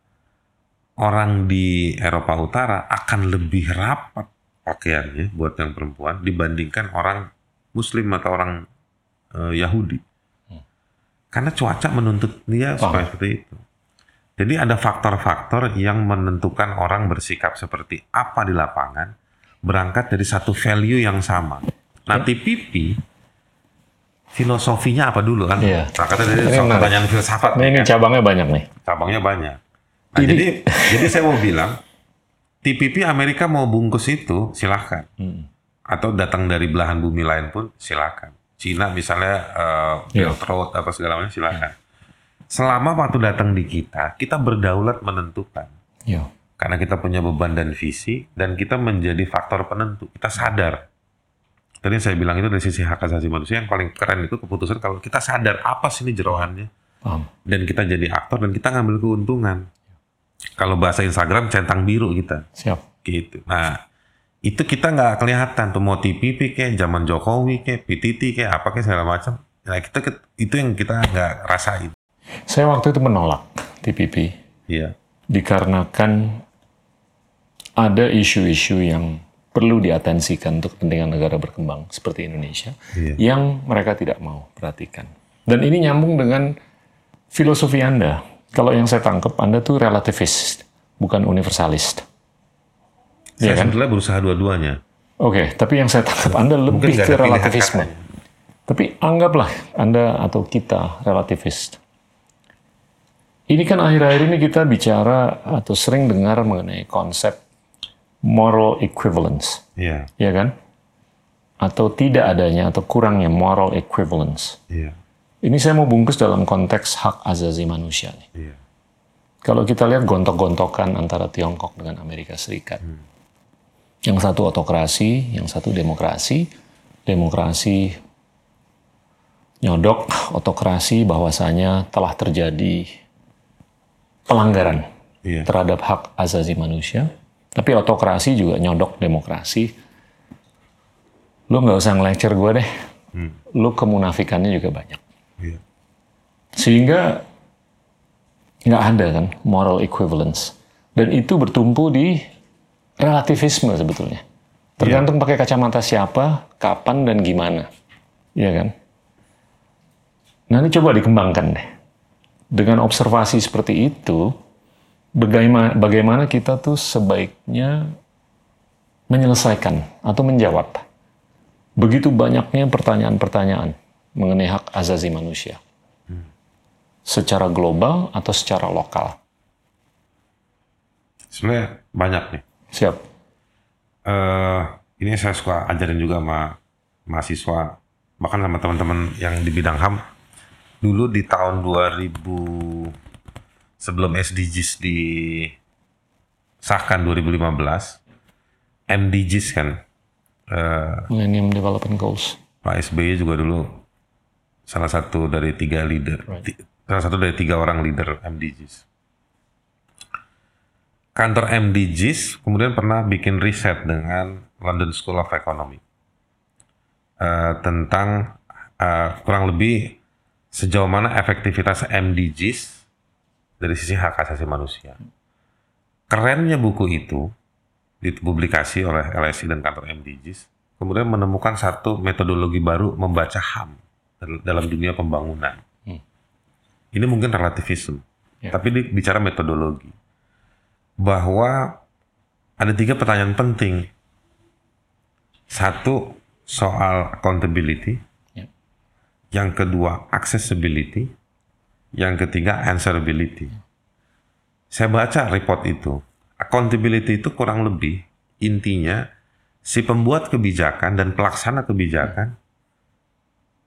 Orang di Eropa Utara akan lebih rapat pakaiannya buat yang perempuan dibandingkan orang Muslim atau orang eh, Yahudi. Karena cuaca menuntut dia supaya seperti itu. Jadi ada faktor-faktor yang menentukan orang bersikap seperti apa di lapangan berangkat dari satu value yang sama. Nah, TPP filosofinya apa dulu kan? Iya. Berangkatnya dari Ini soal pertanyaan filsafat. Nah, ini kan? cabangnya banyak nih. cabangnya banyak. Nah, Ini- jadi jadi saya mau bilang TPP Amerika mau bungkus itu silahkan. Atau datang dari belahan bumi lain pun silahkan. Cina misalnya uh, Iya. Belt Road apa segala macam silahkan. Selama waktu datang di kita, kita berdaulat menentukan. Iya. Karena kita punya beban dan visi dan kita menjadi faktor penentu. Kita sadar. Tadi saya bilang itu dari sisi hak asasi manusia yang paling keren itu keputusan kalau kita sadar apa sih ini jeroannya Paham. dan kita jadi aktor dan kita ngambil keuntungan. Kalau bahasa Instagram centang biru kita Siap. gitu. Nah itu kita nggak kelihatan tuh mau TPP kayak zaman Jokowi kayak PTT kayak apa kayak segala macam. Nah kita itu yang kita nggak rasain. Saya waktu itu menolak TPP Iya. dikarenakan ada isu-isu yang perlu diatensikan untuk kepentingan negara berkembang seperti Indonesia Iya. yang mereka tidak mau perhatikan. Dan ini nyambung dengan filosofi Anda. Kalau yang saya tangkap Anda tuh relativis, bukan universalis. Saya Iya kan? sebetulnya berusaha dua-duanya. Oke, tapi yang saya tangkap Anda lebih ke relativisme. Tapi anggaplah Anda atau kita relativis. Ini kan akhir-akhir ini kita bicara atau sering dengar mengenai konsep moral equivalence, Iya. ya kan? Atau tidak adanya atau kurangnya moral equivalence. Iya. Ini saya mau bungkus dalam konteks hak asasi manusia nih. Iya. Kalau kita lihat gontok-gontokan antara Tiongkok dengan Amerika Serikat. Yang satu otokrasi, yang satu demokrasi. Demokrasi nyodok otokrasi bahwasanya telah terjadi pelanggaran Iya. terhadap hak asasi manusia. Tapi otokrasi juga nyodok demokrasi. Lu nggak usah ngelecture gue deh. Lu kemunafikannya juga banyak. Iya. Sehingga nggak ada kan moral equivalence. Dan itu bertumpu di relativisme sebetulnya. Tergantung pakai kacamata siapa, kapan, dan gimana. Iya kan? Nah ini coba dikembangkan deh. Dengan observasi seperti itu, bagaimana, bagaimana kita tuh sebaiknya menyelesaikan atau menjawab begitu banyaknya pertanyaan-pertanyaan mengenai hak asasi manusia secara global atau secara lokal. Sebenarnya banyak nih. Siap. eh ini saya suka ajarin juga sama mahasiswa bahkan sama teman-teman yang di bidang HAM dulu di tahun 2000 sebelum SDGs disahkan 2015 MDGs kan eh, Millennium Development Goals. Pak SBY juga dulu salah satu dari tiga leader ti- salah satu dari tiga orang leader MDGs kantor MDGs kemudian pernah bikin riset dengan London School of Economics eh, tentang eh, kurang lebih sejauh mana efektivitas MDGs dari sisi hak asasi manusia. Kerennya buku itu dipublikasi oleh LSI dan kantor MDGs, kemudian menemukan satu metodologi baru membaca HAM dal- dalam dunia pembangunan. Ini mungkin relativisme, Ya. tapi dia bicara metodologi bahwa ada tiga pertanyaan penting. Satu soal accountability, Ya. yang kedua accessibility, yang ketiga answerability. Saya baca report itu, accountability itu kurang lebih intinya si pembuat kebijakan dan pelaksana kebijakan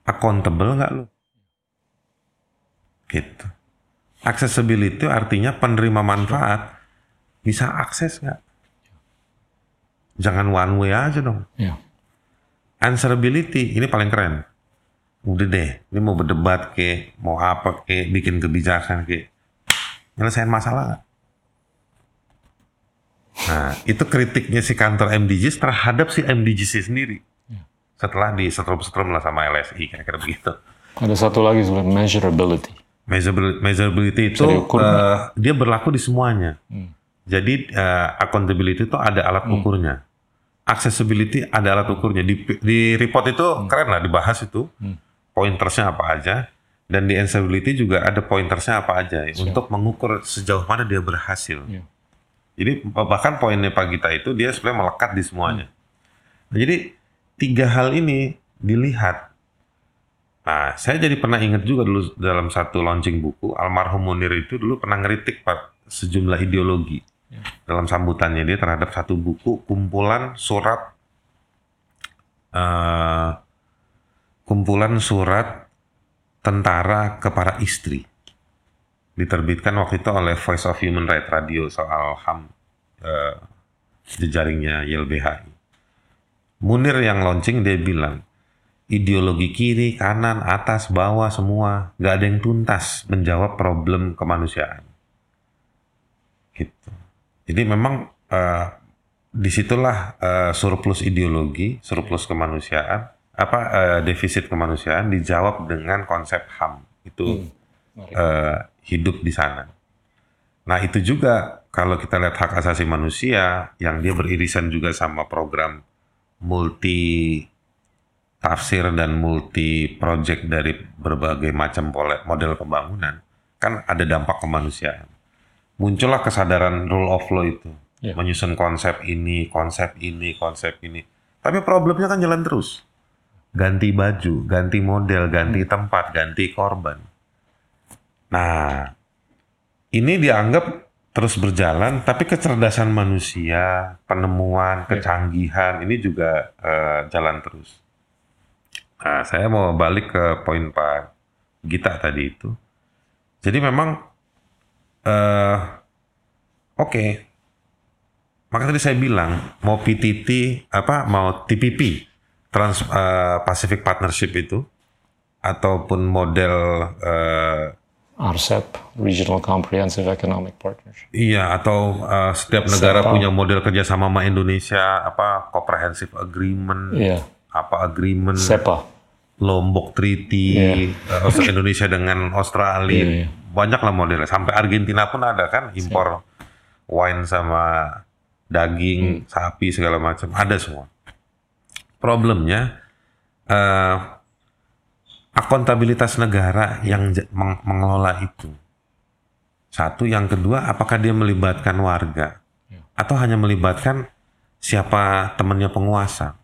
accountable nggak lo? Gitu. Accessibility artinya penerima manfaat bisa akses nggak? Jangan one way aja dong. Ya. Answerability ini paling keren. Udah deh, ini mau berdebat ke, mau apa ke, bikin kebijakan ke, nyelesain masalah nggak? Nah, itu kritiknya si kantor MDGs terhadap si MDGs sendiri. Setelah di setrum-setrum lah sama LSI, kira-kira begitu. Ada satu lagi sebenarnya measurability. Measurability, measurability itu diukur eh, dia berlaku di semuanya. Jadi eh, accountability itu ada alat ukurnya. accessibility ada alat ukurnya. Di, di report itu keren lah dibahas itu. Pointersnya apa aja. Dan di accessibility juga ada pointersnya apa aja untuk mengukur sejauh mana dia berhasil. Iya. Jadi bahkan poinnya Pak Gita itu dia sebenarnya melekat di semuanya. Nah, jadi tiga hal ini dilihat. Nah, saya jadi pernah ingat juga dulu dalam satu launching buku, almarhum Munir itu dulu pernah ngeritik Pak sejumlah ideologi dalam sambutannya dia terhadap satu buku kumpulan surat eh, kumpulan surat tentara kepada istri diterbitkan waktu itu oleh Voice of Human Rights Radio soal HAM eh, jejaringnya YLBHI. Munir yang launching dia bilang ideologi kiri, kanan, atas, bawah semua nggak ada yang tuntas menjawab problem kemanusiaan. Gitu. Jadi memang eh, di situlah eh, surplus ideologi, surplus kemanusiaan, apa eh, defisit kemanusiaan dijawab dengan konsep HAM itu eh, hidup di sana. Nah itu juga kalau kita lihat hak asasi manusia yang dia beririsan juga sama program multi tafsir dan multi project dari berbagai macam model pembangunan kan ada dampak kemanusiaan. Muncullah kesadaran rule of law itu, Iya. menyusun konsep ini, konsep ini, konsep ini. Tapi problemnya kan jalan terus. Ganti baju, ganti model, ganti tempat, ganti korban. Nah, ini dianggap terus berjalan, tapi kecerdasan manusia, penemuan, kecanggihan ini juga eh, jalan terus. Nah, saya mau balik ke poin Pak Gita tadi itu. Jadi memang, eh, oke, maka tadi saya bilang mau PTT apa mau TPP, Trans eh, Pacific Partnership itu, ataupun model eh, RCEP, Regional Comprehensive Economic Partnership. Iya, atau uh, setiap negara punya model kerjasama sama Indonesia, apa comprehensive agreement, Iya, apa agreement, SEPA. Lombok Treaty, uh, Aus- Indonesia dengan Australia, Iya, iya. banyak lah modelnya. Sampai Argentina pun ada kan impor wine sama daging sapi segala macam, ada semua. Problemnya eh akuntabilitas negara yang meng- mengelola itu. Satu, yang kedua, apakah dia melibatkan warga atau hanya melibatkan siapa temannya penguasa?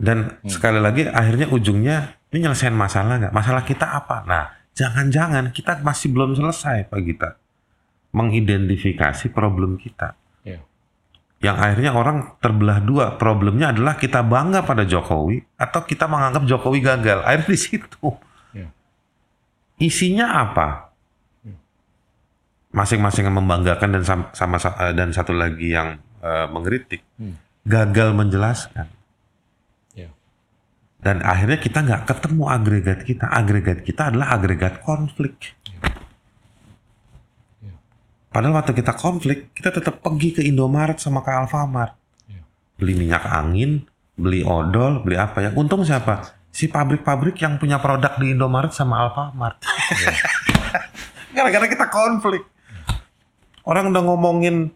Dan sekali lagi, akhirnya ujungnya ini nyelesain masalah nggak? Masalah kita apa? Nah, jangan-jangan kita masih belum selesai, Pak Gita, mengidentifikasi problem kita. Yang akhirnya orang terbelah dua. Problemnya adalah kita bangga pada Jokowi atau kita menganggap Jokowi gagal. Akhirnya di situ. Iya. Isinya apa? Masing-masing yang membanggakan dan sam- sama eh, dan satu lagi yang eh, mengkritik. Gagal menjelaskan. Iya. Dan akhirnya kita nggak ketemu agregat kita. Agregat kita adalah agregat konflik. Padahal waktu kita konflik, kita tetap pergi ke Indomaret sama ke Alfamart. Iya. Beli minyak angin, beli odol, beli apa ya. Untung siapa? Si pabrik-pabrik yang punya produk di Indomaret sama Alfamart. <laughs> Gara-gara kita konflik. Orang udah ngomongin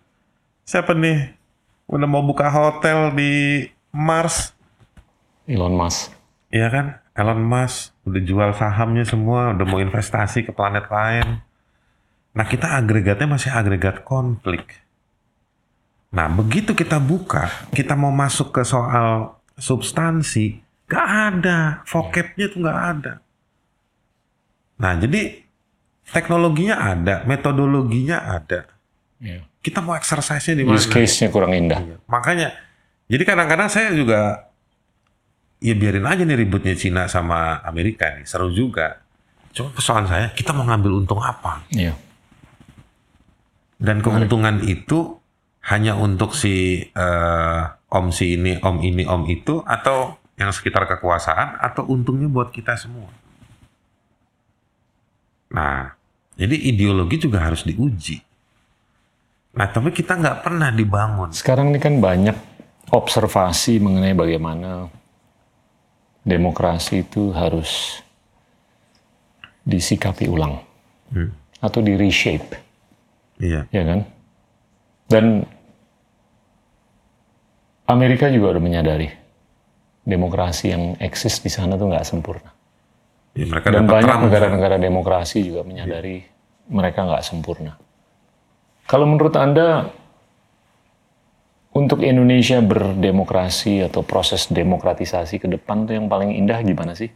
siapa nih? Udah mau buka hotel di Mars, Elon Musk. Iya kan? Elon Musk udah jual sahamnya semua, udah mau investasi ke planet lain. Nah kita agregatnya masih agregat konflik. Nah begitu kita buka, kita mau masuk ke soal substansi, gak ada, vocabnya tuh gak ada. Nah jadi teknologinya ada, metodologinya ada. Iya. Kita mau exercise-nya di mana? Use case-nya kurang indah. Makanya, jadi kadang-kadang saya juga ya biarin aja nih ributnya Cina sama Amerika nih, seru juga. Cuma persoalan saya, kita mau ngambil untung apa? Iya. Dan keuntungan itu hanya untuk si eh, om si ini, om ini, om itu, atau yang sekitar kekuasaan, atau untungnya buat kita semua. Nah, jadi ideologi juga harus diuji. Nah, tapi kita nggak pernah dibangun. Sekarang ini kan banyak observasi mengenai bagaimana demokrasi itu harus disikapi ulang atau di reshape, Iya. ya kan? Dan Amerika juga udah menyadari demokrasi yang eksis di sana tuh nggak sempurna. Ya, mereka Dan banyak negara-negara demokrasi juga menyadari mereka nggak sempurna. Kalau menurut Anda, untuk Indonesia berdemokrasi atau proses demokratisasi ke depan tuh yang paling indah gimana sih?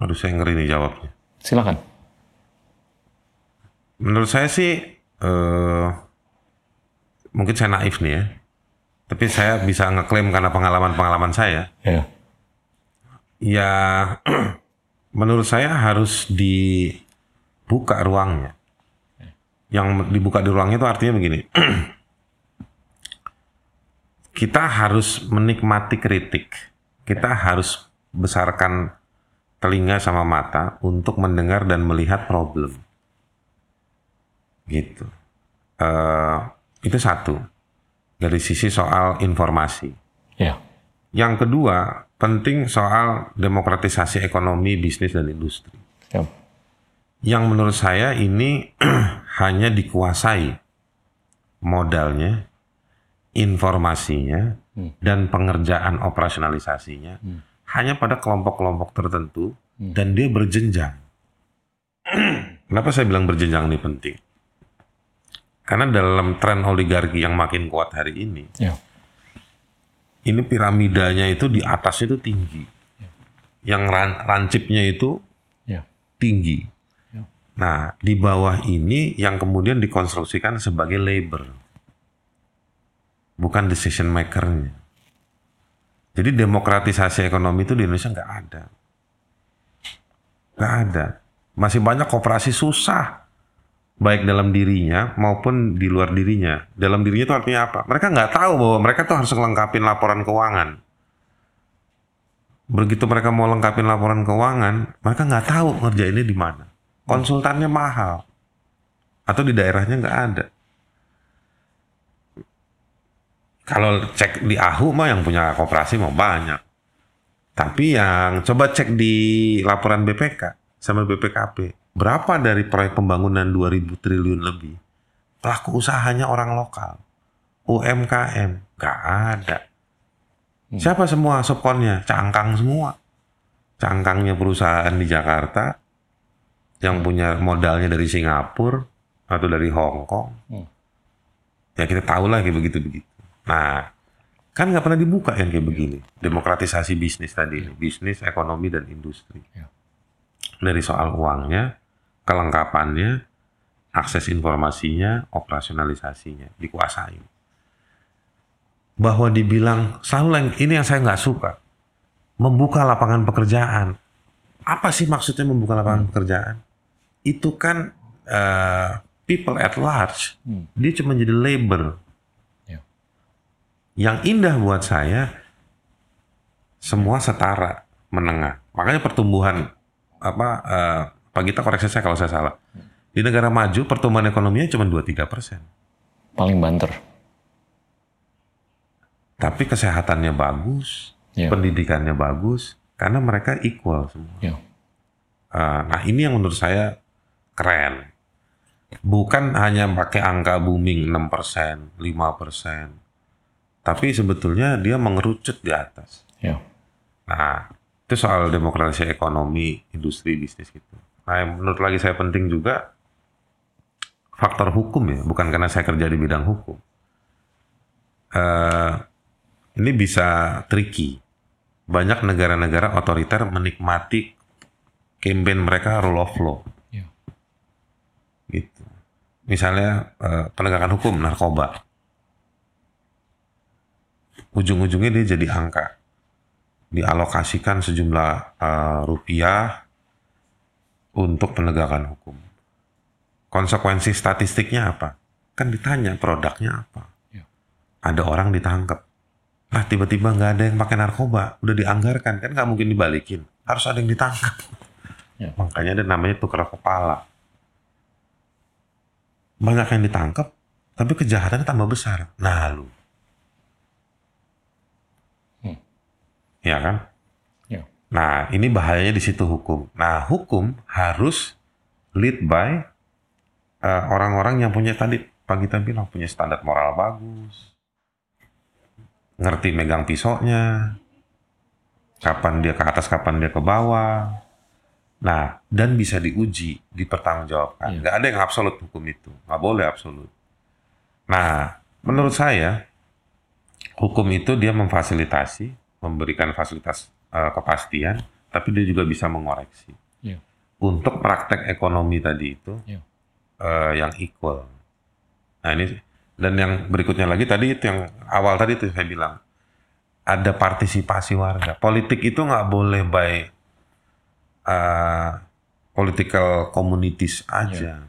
Aduh saya ngeri nih jawabnya. Silakan. Menurut saya sih, eh, mungkin saya naif nih ya. Tapi saya bisa ngeklaim karena pengalaman-pengalaman saya. Ya. Ya, <clears throat> menurut saya harus dibuka ruangnya. Yang dibuka di ruangnya itu artinya begini. <clears throat> Kita harus menikmati kritik. Kita harus besarkan telinga sama mata untuk mendengar dan melihat problem. Gitu. Eh, itu satu. Dari sisi soal informasi. Ya. Yang kedua, penting soal demokratisasi ekonomi, bisnis, dan industri. Siap. Yang menurut saya ini <clears throat> hanya dikuasai modalnya, informasinya, dan pengerjaan operasionalisasinya hanya pada kelompok-kelompok tertentu dan dia berjenjang. <clears throat> Kenapa saya bilang berjenjang ini penting? Karena dalam tren oligarki yang makin kuat hari ini, Ya. ini piramidanya itu di atasnya itu tinggi. Yang ran- rancipnya itu Ya. tinggi. Nah, di bawah ini yang kemudian dikonstruksikan sebagai labor. Bukan decision makernya. Jadi demokratisasi ekonomi itu di Indonesia nggak ada. Nggak ada. Masih banyak kooperasi susah. Baik dalam dirinya maupun di luar dirinya. Dalam dirinya itu artinya apa? Mereka nggak tahu bahwa mereka tuh harus ngelengkapin laporan keuangan. Begitu mereka mau lengkapin laporan keuangan, mereka nggak tahu ngerjainnya di mana. Konsultannya mahal. Atau di daerahnya nggak ada. Kalau cek di AHU mah yang punya koperasi mau banyak. Tapi yang coba cek di laporan BPK sama BPKP, berapa dari proyek pembangunan 2000 triliun lebih? Pelaku usahanya orang lokal. UMKM, nggak ada. Siapa semua subkonnya? Cangkang semua. Cangkangnya perusahaan di Jakarta yang punya modalnya dari Singapura atau dari Hong Kong. Ya kita tahu lah kayak begitu-begitu. Nah, kan nggak pernah dibuka yang kayak begini. Demokratisasi bisnis tadi, ini. bisnis, ekonomi, dan industri. Ya. Dari soal uangnya, kelengkapannya, akses informasinya, operasionalisasinya, dikuasai. Bahwa dibilang, selalu yang- ini yang saya nggak suka. Membuka lapangan pekerjaan. Apa sih maksudnya membuka lapangan pekerjaan? Itu kan eh, people at large. Dia cuma jadi labor. Ya. Yang indah buat saya, semua setara, menengah. Makanya pertumbuhan, apa, eh, Pak Gita koreksi saya kalau saya salah. Di negara maju, pertumbuhan ekonominya cuma 2-3 persen. Paling banter. Tapi kesehatannya bagus, Ya. pendidikannya bagus, karena mereka equal semua. Ya. Eh, nah ini yang menurut saya keren. Bukan hanya pakai angka booming 6%, 5%. Tapi sebetulnya dia mengerucut di atas. Ya. Nah, itu soal demokrasi ekonomi, industri, bisnis gitu. Nah, yang menurut lagi saya penting juga faktor hukum ya, bukan karena saya kerja di bidang hukum. Eh, ini bisa tricky. Banyak negara-negara otoriter menikmati campaign mereka rule of law. Ya. Gitu. Misalnya eh, penegakan hukum narkoba. Ujung-ujungnya dia jadi angka dialokasikan sejumlah eh, rupiah untuk penegakan hukum. Konsekuensi statistiknya apa? Kan ditanya produknya apa. Ya. Ada orang ditangkap. Nah tiba-tiba nggak ada yang pakai narkoba, udah dianggarkan kan nggak mungkin dibalikin. Harus ada yang ditangkap. Ya. Makanya ada namanya tukar kepala. Banyak yang ditangkap, tapi kejahatannya tambah besar. Nah lu. Hmm. Ya kan? Nah, ini bahayanya di situ hukum. Nah, hukum harus lead by eh, orang-orang yang punya tadi Pak Gita bilang punya standar moral bagus, ngerti megang pisaunya, kapan dia ke atas, kapan dia ke bawah. Nah, dan bisa diuji, dipertanggungjawabkan. Nggak ada yang absolut hukum itu, nggak boleh absolut. Nah, menurut saya hukum itu dia memfasilitasi, memberikan fasilitas eh, kepastian, tapi dia juga bisa mengoreksi. Iya. Untuk praktek ekonomi tadi itu Iya. eh, yang equal. Nah ini dan yang berikutnya lagi tadi itu yang awal tadi itu saya bilang ada partisipasi warga. Politik itu nggak boleh by eh, political communities aja.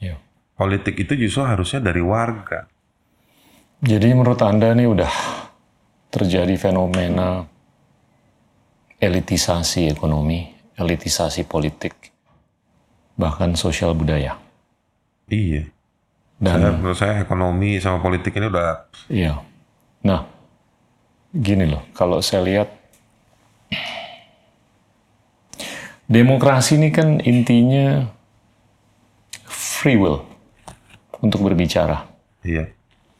Iya. Politik itu justru harusnya dari warga. Jadi menurut Anda ini udah terjadi fenomena elitisasi ekonomi, elitisasi politik, bahkan sosial budaya. Iya. Dan Saya- menurut saya ekonomi sama politik ini udah Iya. Nah, gini loh, kalau saya lihat demokrasi ini kan intinya free will untuk berbicara, iya.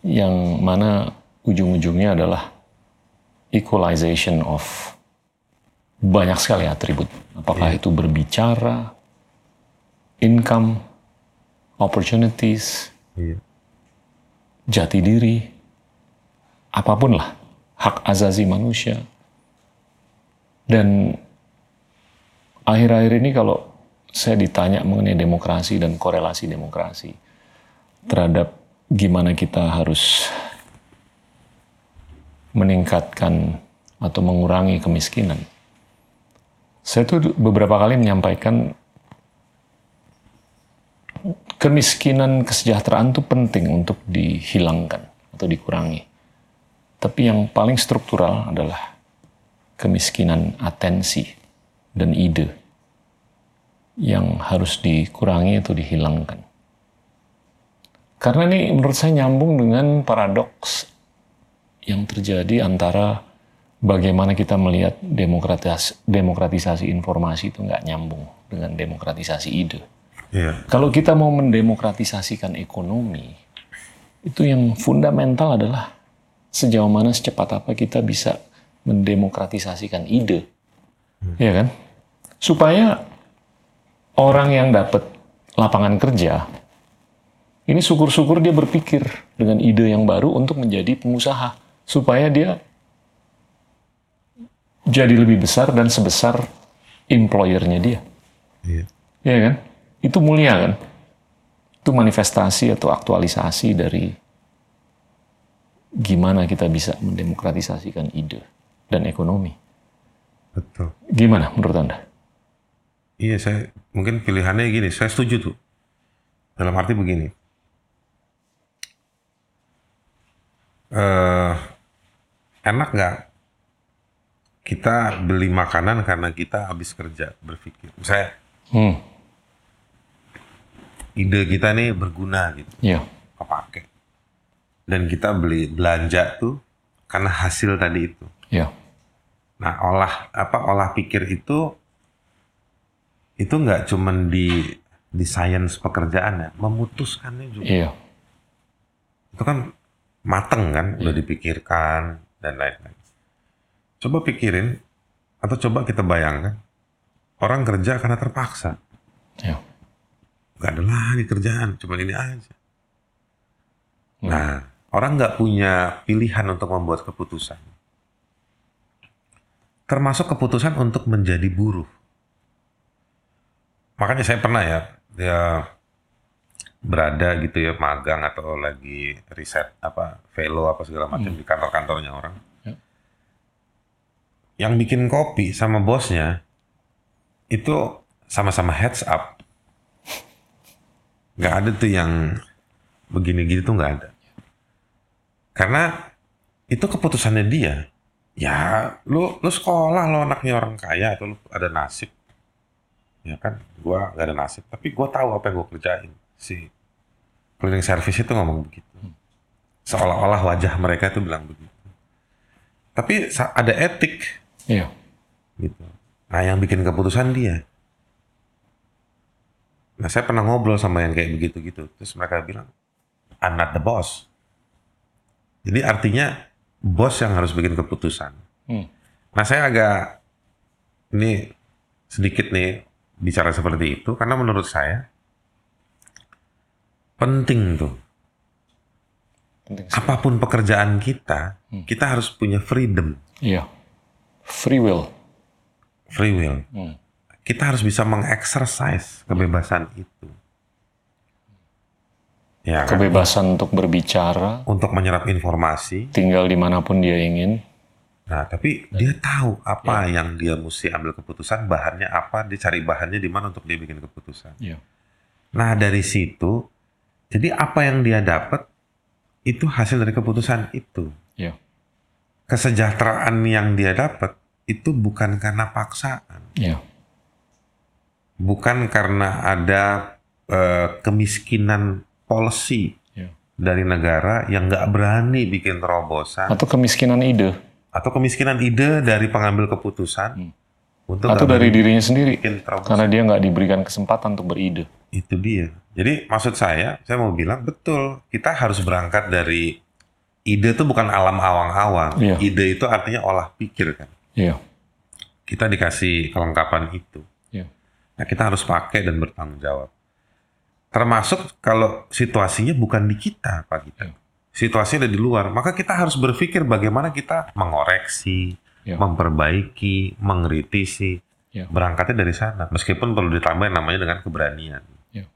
yang mana ujung-ujungnya adalah equalization of banyak sekali atribut. Apakah itu berbicara, income, opportunities, Iya. jati diri, apa pun lah, hak azazi manusia. Dan akhir-akhir ini kalau saya ditanya mengenai demokrasi dan korelasi demokrasi terhadap gimana kita harus meningkatkan atau mengurangi kemiskinan. Saya tuh beberapa kali menyampaikan kemiskinan kesejahteraan itu penting untuk dihilangkan atau dikurangi. Tapi yang paling struktural adalah kemiskinan atensi dan ide yang harus dikurangi atau dihilangkan. Karena ini menurut saya nyambung dengan paradoks yang terjadi antara bagaimana kita melihat demokratis, demokratisasi informasi itu nggak nyambung dengan demokratisasi ide. Iya. Kalau kita mau mendemokratisasikan ekonomi, itu yang fundamental adalah sejauh mana secepat apa kita bisa mendemokratisasikan ide. Ya kan? Supaya orang yang dapat lapangan kerja, ini syukur-syukur dia berpikir dengan ide yang baru untuk menjadi pengusaha. Supaya dia jadi lebih besar dan sebesar employernya dia. Iya. Iya kan? Itu mulia kan? Itu manifestasi atau aktualisasi dari gimana kita bisa mendemokratisasikan ide dan ekonomi. Betul. Gimana menurut Anda? Iya, saya mungkin pilihannya gini. Saya setuju tuh. Dalam arti begini. eh enak nggak kita beli makanan karena kita habis kerja berpikir. Misalnya Hmm, ide kita nih berguna gitu, iya, kepake. Dan kita beli belanja tuh karena hasil tadi itu. iya, Nah, olah apa olah pikir itu itu nggak cuman di di sains pekerjaan ya, memutuskannya juga. iya, Itu kan mateng kan, udah dipikirkan dan lain-lain. Coba pikirin atau coba kita bayangkan orang kerja karena terpaksa. iya, Gak ada lagi kerjaan, cuma ini aja. Nah, orang nggak punya pilihan untuk membuat keputusan. Termasuk keputusan untuk menjadi buruh. Makanya saya pernah ya, dia berada gitu ya magang atau lagi riset apa velo apa segala macam di kantor-kantornya orang. Ya. Yang bikin kopi sama bosnya itu sama-sama heads up. Nggak ada tuh yang begini-gini tuh nggak ada. Karena itu keputusannya dia. Ya, lu lu sekolah lo anaknya orang kaya atau lu ada nasib. Ya kan, gua gak ada nasib, tapi gua tahu apa yang gua kerjain. Si cleaning service itu ngomong begitu. Seolah-olah wajah mereka itu bilang begitu. Tapi ada etik iya, gitu. Nah, yang bikin keputusan dia. Nah, saya pernah ngobrol sama yang kayak begitu gitu. Terus mereka bilang, I'm not the boss. Jadi artinya bos yang harus bikin keputusan. Hmm. Nah saya agak ini sedikit nih bicara seperti itu karena menurut saya penting tuh Penting apa pun pekerjaan kita kita harus punya freedom, Iya. Free will. free will. Hmm. Kita harus bisa mengeksersis kebebasan itu. Ya kan? Kebebasan untuk berbicara, Untuk menyerap informasi. tinggal di mana pun dia ingin. Nah, tapi dia tahu apa yang dia mesti ambil keputusan, bahannya apa, dia cari bahannya di mana untuk dia bikin keputusan. Iya. Nah, dari situ, jadi apa yang dia dapat itu hasil dari keputusan itu. Iya. Kesejahteraan yang dia dapat itu bukan karena paksaan, Iya. bukan karena ada eh, kemiskinan policy Iya. dari negara yang nggak berani bikin terobosan Atau kemiskinan ide. atau kemiskinan ide dari pengambil keputusan untuk Atau dari dirinya sendiri. Karena dia nggak diberikan kesempatan untuk beride. Itu dia. Jadi maksud saya, saya mau bilang betul, kita harus berangkat dari ide itu bukan alam awang-awang. Iya. Ide itu artinya olah pikir kan. Iya. Kita dikasih kelengkapan itu. Iya. Nah, kita harus pakai dan bertanggung jawab. Termasuk kalau situasinya bukan di kita, Pak kita. Iya. Situasinya ada di luar, maka kita harus berpikir bagaimana kita mengoreksi, Iya. memperbaiki, mengkritisi. Iya. Berangkatnya dari sana, meskipun perlu ditambah namanya dengan keberanian. Iya.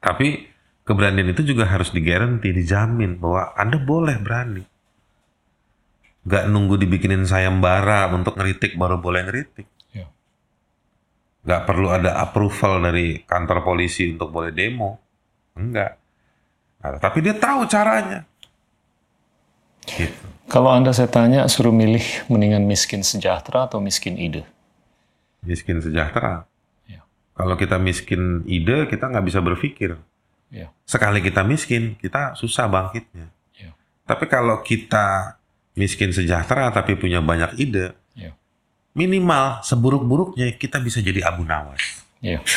Tapi keberanian itu juga harus digaranti, dijamin bahwa Anda boleh berani. Gak nunggu dibikinin sayembara untuk ngeritik baru boleh ngeritik. Iya. Gak perlu ada approval dari kantor polisi untuk boleh demo. Enggak. Nah, tapi dia tahu caranya. Gitu. Kalau Anda saya tanya, suruh milih mendingan miskin sejahtera atau miskin ide? Miskin sejahtera. Iya. Kalau kita miskin ide, kita nggak bisa berpikir. Iya. Sekali kita miskin, kita susah bangkitnya. Iya. Tapi kalau kita miskin sejahtera tapi punya banyak ide, Iya. minimal seburuk-buruknya kita bisa jadi Abu Nawas. Iya. <laughs>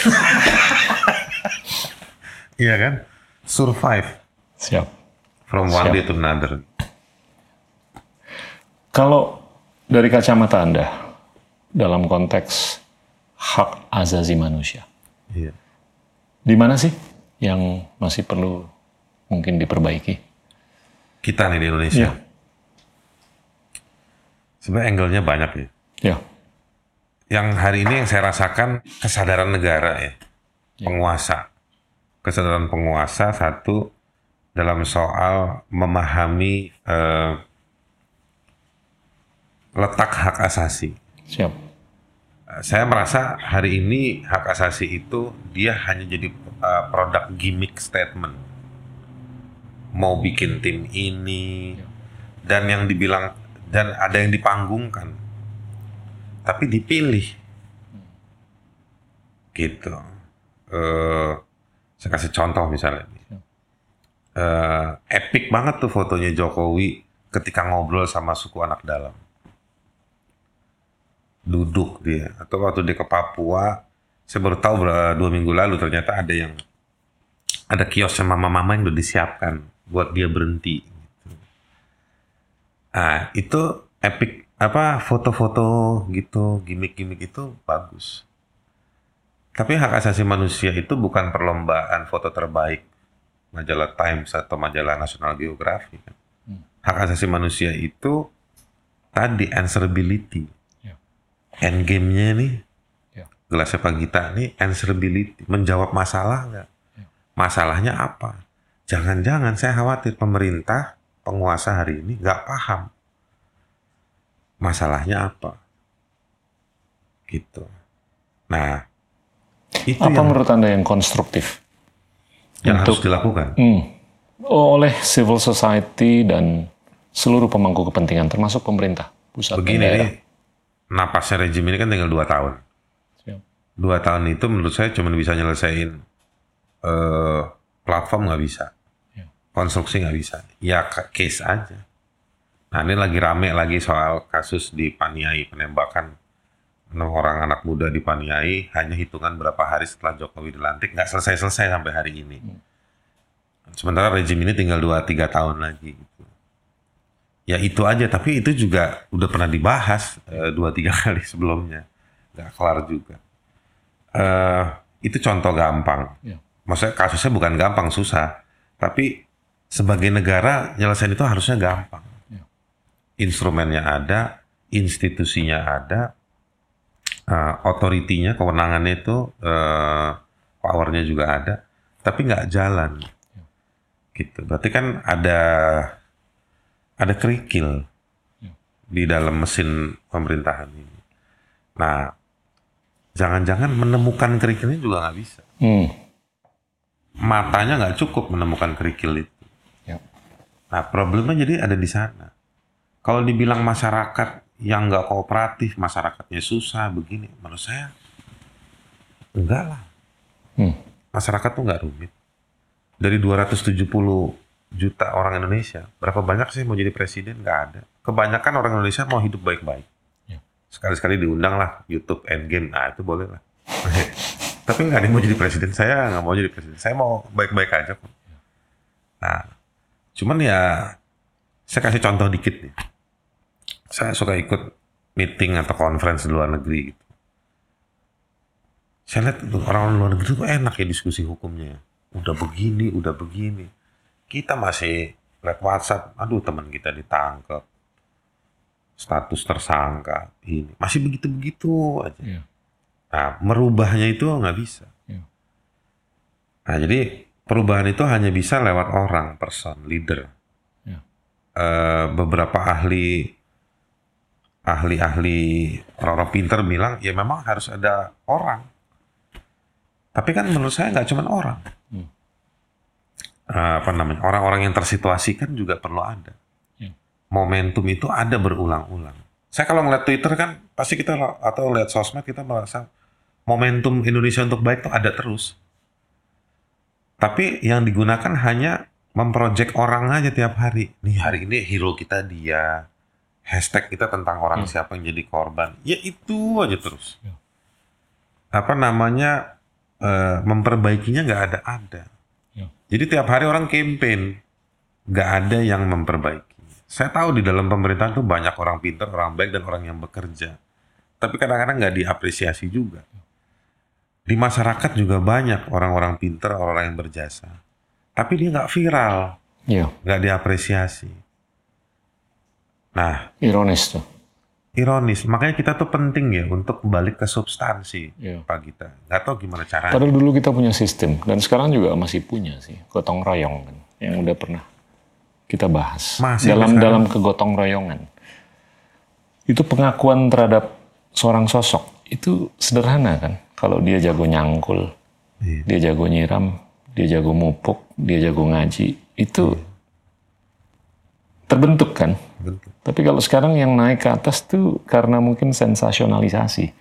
Iya kan? Survive Siap. from one Siap. day to another. Kalau dari kacamata Anda, dalam konteks hak azazi manusia, Iya. di mana sih yang masih perlu mungkin diperbaiki? Kita nih di Indonesia. Iya. Sebenarnya angle-nya banyak ya. Ya, Yang hari ini yang saya rasakan kesadaran negara ya. Iya. Penguasa. Kesadaran penguasa satu dalam soal memahami eh, letak hak asasi. siap. Saya merasa hari ini hak asasi itu dia hanya jadi uh, produk gimmick statement. Mau bikin tim ini dan yang dibilang dan ada yang dipanggungkan. Tapi dipilih. Gitu. Eh saya kasih contoh misalnya. Eh epic banget tuh fotonya Jokowi ketika ngobrol sama suku anak dalam duduk dia atau waktu dia ke Papua saya baru tahu dua minggu lalu ternyata ada yang ada kiosnya mama-mama yang udah disiapkan buat dia berhenti gitu. ah itu epic apa foto-foto gitu gimmick-gimmick itu bagus tapi hak asasi manusia itu bukan perlombaan foto terbaik majalah Times atau majalah National Geographic kan. hak asasi manusia itu tadi answerability Ya. endgame-nya nih Ya. gelasnya Pak Gita nih answerability menjawab masalah nggak Ya. masalahnya apa jangan-jangan saya khawatir pemerintah penguasa hari ini nggak paham masalahnya apa gitu nah itu Apa yang, menurut Anda yang konstruktif yang harus untuk- dilakukan Hmm. oleh civil society dan seluruh pemangku kepentingan, termasuk pemerintah pusat dan begini daerah? nih napasnya rejim ini kan tinggal dua tahun. Dua tahun itu menurut saya cuma bisa nyelesain eh, platform nggak bisa, Ya. konstruksi nggak bisa, ya case aja. Nah ini lagi rame lagi soal kasus di Paniai penembakan enam orang anak muda di Paniai hanya hitungan berapa hari setelah Jokowi dilantik nggak selesai-selesai sampai hari ini. Sementara rejim ini tinggal 2-3 tahun lagi. Gitu. ya itu aja tapi itu juga udah pernah dibahas eh, dua tiga <laughs> kali sebelumnya nggak kelar juga eh itu contoh gampang. Ya. maksudnya kasusnya bukan gampang susah. Tapi sebagai negara nyelesain itu harusnya gampang. Ya. instrumennya ada institusinya ada eh, otoritinya kewenangannya itu eh, powernya juga ada tapi nggak jalan. Gitu. Berarti kan ada ada kerikil di dalam mesin pemerintahan ini. Nah, jangan-jangan menemukan kerikilnya juga nggak bisa. Hmm. Matanya nggak cukup menemukan kerikil itu. Ya. Nah, problemnya jadi ada di sana. Kalau dibilang masyarakat yang nggak kooperatif, masyarakatnya susah begini, menurut saya enggak lah. Hmm. Masyarakat tuh nggak rumit. Dari 270 juta orang Indonesia, berapa banyak sih mau jadi presiden? Nggak ada. Kebanyakan orang Indonesia mau hidup baik-baik. Ya. Sekali-sekali diundang lah YouTube Endgame, nah itu boleh lah. <laughs> Tapi nggak ada yang mau jadi presiden. Saya nggak mau jadi presiden. Saya mau baik-baik aja. kok. Nah, cuman ya saya kasih contoh dikit nih. Saya suka ikut meeting atau conference di luar negeri gitu. Saya lihat tuh orang luar negeri tuh enak ya diskusi hukumnya. Udah begini, udah begini. Kita masih lihat WhatsApp, aduh teman kita ditangkap. Status tersangka, ini. Masih begitu-begitu aja. Iya. Nah, merubahnya itu nggak bisa. Iya. Nah, jadi perubahan itu hanya bisa lewat orang, person, leader. Iya. Eh, beberapa ahli ahli-ahli orang-orang pinter bilang ya memang harus ada orang. Tapi kan menurut saya nggak cuma orang. Hmm. Eh, apa namanya orang-orang yang tersituasikan juga perlu ada. Momentum itu ada berulang-ulang. Saya kalau ngeliat Twitter kan pasti kita atau lihat sosmed kita merasa momentum Indonesia untuk baik itu ada terus. Tapi yang digunakan hanya memproject orang aja tiap hari. Nih hari ini hero kita dia. Hashtag kita tentang orang siapa yang jadi korban. Ya itu aja terus. Ya. Apa namanya eh, memperbaikinya nggak ada ada. Ya. Jadi tiap hari orang campaign nggak ada yang memperbaiki. Saya tahu di dalam pemerintahan tuh banyak orang pintar, orang baik dan orang yang bekerja. Tapi kadang-kadang nggak diapresiasi juga. Di masyarakat juga banyak orang-orang pintar, orang yang berjasa. Tapi dia nggak viral, nggak diapresiasi. Nah, Ironis tuh. ironis. Makanya kita tuh penting ya untuk balik ke substansi, Iya. Pak Gita. Nggak tahu gimana caranya. Padahal dulu kita punya sistem dan sekarang juga masih punya sih gotong royong kan yang udah pernah kita bahas Masih dalam dalam kegotong royongan. Itu pengakuan terhadap seorang sosok itu sederhana kan. Kalau dia jago nyangkul, Iya. dia jago nyiram, dia jago mupuk, dia jago ngaji, itu terbentuk kan. Bentuk. Tapi kalau sekarang yang naik ke atas tuh karena mungkin sensasionalisasi